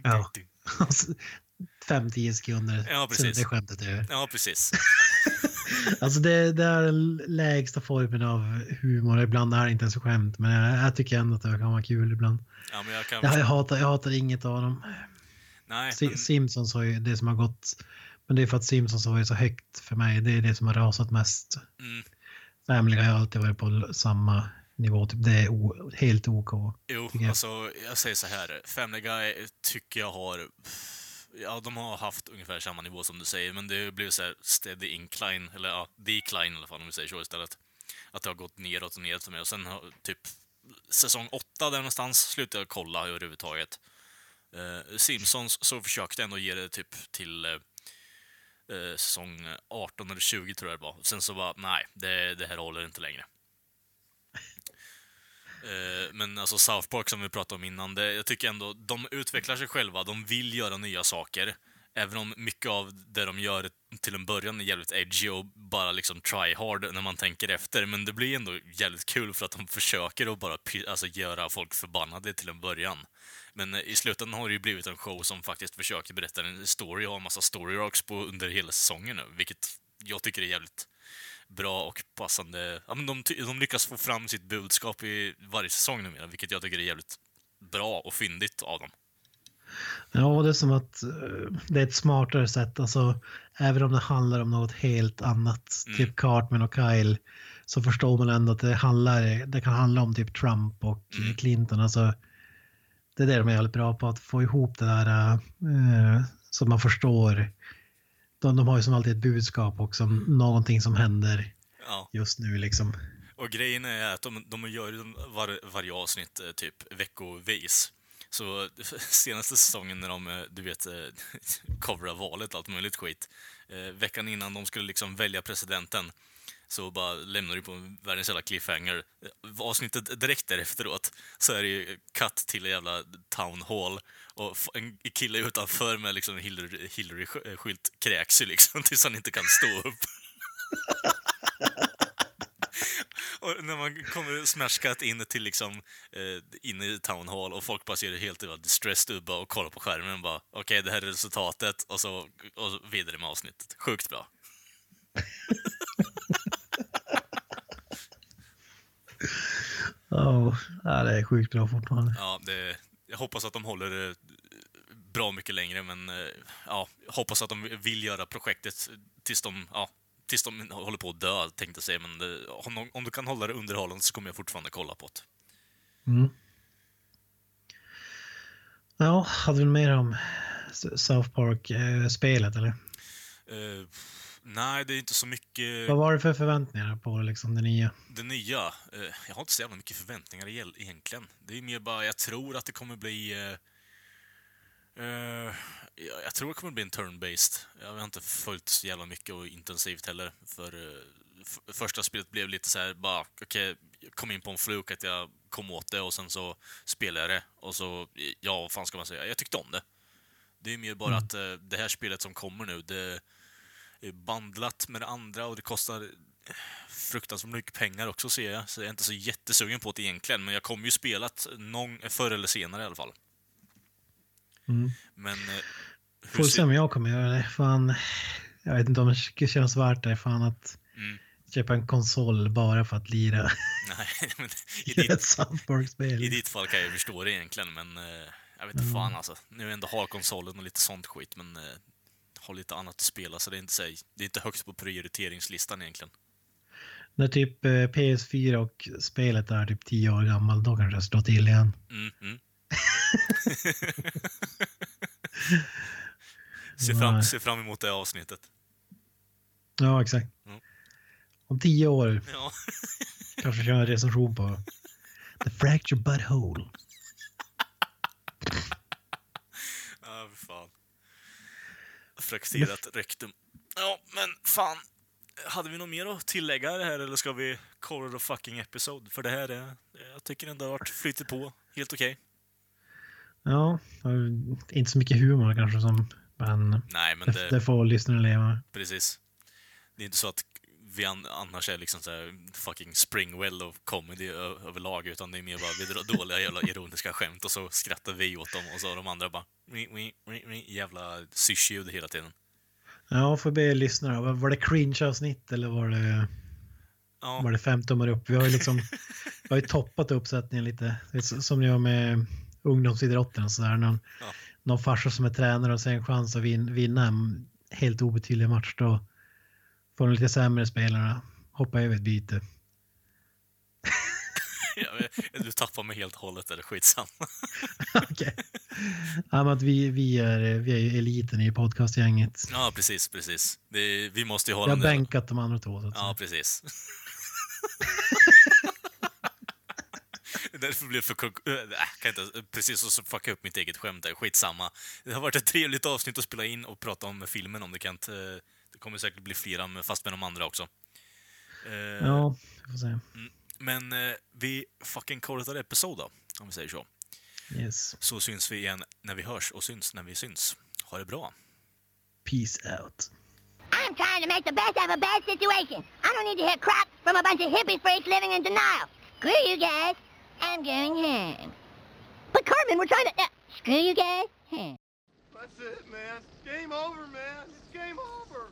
Ja. fem, tio sekunder. Ja, Sen precis. är skämtet över. Ja, precis. Alltså det, det är den lägsta formen av humor. Ibland är det inte ens skämt. Men jag, jag tycker ändå att det kan vara kul ibland. Ja, men jag kan... Jag, jag, hatar, jag hatar inget av dem. Nej, men, Simpsons har ju det som har gått. Men det är för att Simpsons har varit så högt för mig. Det är det som har rasat mest. mm, Family har alltid varit på samma nivå. Typ det är helt OK. Jo, jag. alltså jag säger så här. Family Guy tycker jag har... Ja, de har haft ungefär samma nivå som du säger, men det blir så här steady incline, eller ja, decline i alla fall om vi säger så istället. Att det har gått neråt och neråt för mig och sen har typ säsong åtta där någonstans slutade jag kolla överhuvudtaget. Eh, Simpsons så försökte jag ändå ge det typ till eh, eh, säsong 18 eller 20 tror jag det var. Sen så bara, nej, det, det här håller inte längre. Eh, Men alltså South Park som vi pratade om innan, det, jag tycker ändå de utvecklar sig själva, de vill göra nya saker. Även om mycket av det de gör till en början är jävligt edgy och bara liksom try hard när man tänker efter. Men det blir ändå jävligt kul för att de försöker att bara alltså, göra folk förbannade till en början. Men i slutändan har det ju blivit en show som faktiskt försöker berätta en story och har en massa story arcs på under hela säsongen nu, vilket jag tycker är jävligt bra och passande. Ja, men de, de lyckas få fram sitt budskap i varje säsong numera, vilket jag tycker är jävligt bra och fyndigt av dem. Ja, det är som att eh, det är ett smartare sätt. Alltså, även om det handlar om något helt annat, Mm. typ Cartman och Kyle, så förstår man ändå att det, handlar, det kan handla om typ Trump och Mm. Clinton. Alltså, det är det de är jävligt bra på, att få ihop det där eh, så man förstår de, de har ju som alltid ett budskap också någonting som händer Ja. just nu liksom. Och grejen är att de, de gör ju var, varje avsnitt eh, typ veckovis. Så senaste säsongen när de, eh, du vet, eh, coverar valet, allt möjligt skit. Veckan innan de skulle liksom välja presidenten så bara lämnar du på en världens jävla cliffhanger. Avsnittet direkt därefteråt så är det ju cut till en jävla town hall och en kille utanför med liksom en Hillary- Hillary-skylt kräks ju liksom tills han inte kan stå upp. Och när man kommer smashcut in till liksom, eh, in i Town Hall och folk bara ser det helt uh, distressed ut och kollar på skärmen och bara okej, det här är resultatet och så, och så vidare med avsnittet. Sjukt bra. Oh, ja, det är sjukt bra fortfarande. Ja, det, jag hoppas att de håller det bra mycket längre, men eh, ja, hoppas att de vill göra projektet tills de, ja, tills de håller på att dö, tänkte jag säga. Men det, om, de, om du kan hålla det underhållande så kommer jag fortfarande kolla på det. Mm. Ja, hade du mer om South Park-spelet eller? Eh, nej, det är inte så mycket... Vad var det för förväntningar på liksom det nya? Det nya, eh, jag har inte så jävla mycket förväntningar egentligen. Det är mer bara, jag tror att det kommer bli... Eh, eh, jag, tror det kommer bli en turn-based. Jag har inte följt så jävla mycket och intensivt heller. För eh, f- första spelet blev lite så här, bara, okej, jag kom in på en fluk att jag kom åt det och sen så spelade jag det. Och så, ja, vad fan ska man säga? Jag tyckte om det. Det är mer bara att eh, det här spelet som kommer nu, det bandlat med det andra och det kostar fruktansvärt mycket pengar också ser jag. Så jag är inte så jättesugen på det egentligen. Men jag kommer ju spela någon, förr eller senare i alla fall. Mm. Men... eh, Får se om jag kommer göra det. Fan, jag vet inte om det känns värt det. Fan att Mm. köpa en konsol bara för att lira Nej, men i ditt, i ditt fall kan jag förstå det egentligen, men eh, jag vet inte fan alltså. Nu ändå har konsolen och lite sånt skit, men eh, har lite annat att spela, så det är inte, så, det är inte högt på prioriteringslistan egentligen. När typ eh, PS4 och spelet är typ 10 år gammal, då kanske jag slår till igen. Mm, mm. se, fram, se fram emot det avsnittet. Ja, exakt. Mm. Om 10 år Ja. kanske köra en recension på The Fractured Butthole. Ja, för fan. Frakterat rektum. Ja, men fan. Hade vi något mer att tillägga det här eller ska vi call the fucking episode? För det här är, jag tycker ändå det har varit flyttat på helt okej. Ja, och inte så mycket humor kanske som, men Nej, men det, det, får lyssnarna leva precis. Det är inte så att vi an, annars är liksom så här fucking springwell och comedy överlag, utan det är mer bara vi drar dåliga jävla ironiska skämt och så skrattar vi åt dem och så de andra bara "Ri, ri, ri, ri", jävla syrsljud hela tiden. Ja, får be lyssnarna. Var- det cringe-avsnitt eller var det, Ja, var det fem tummar upp? Vi har ju liksom vi har ju toppat uppsättningen lite. Som ni har med ungdomsidrotten och sådär. Någon, Ja. någon farsa som är tränare och ser en chans att vin, vinna en helt obetydlig match. Då får de lite sämre spelarna hoppa över ett byte. jag- du tappar mig helt och hållet, eller skitsamma. Okej. Ja, men att vi, vi, är, vi är ju eliten i podcastgänget. Ja, precis, precis. Det, vi måste ju Vi hålla har där- bänkat de andra två. Så Ja, precis. Därför blev för... Äh, kan inte, precis, och så fuckade jag upp mitt eget skämt där. Skitsamma. Det har varit ett trevligt avsnitt att spela in och prata om filmen om det kan inte... Det kommer säkert bli flera, men fast med de andra också. Eh, Ja, vi får se. Men eh, vi fucking kortar episod då, om vi säger så. Yes. Så syns vi igen när vi hörs och syns när vi syns. Ha det bra. Peace out. I'm trying to make the best out of a bad situation. I don't need to hear crap from a bunch of hippie freaks living in denial. Screw you guys. I'm going home. But Carmen, we're trying to... Uh, screw you guys. That's it, man. Game over, man. It's game over.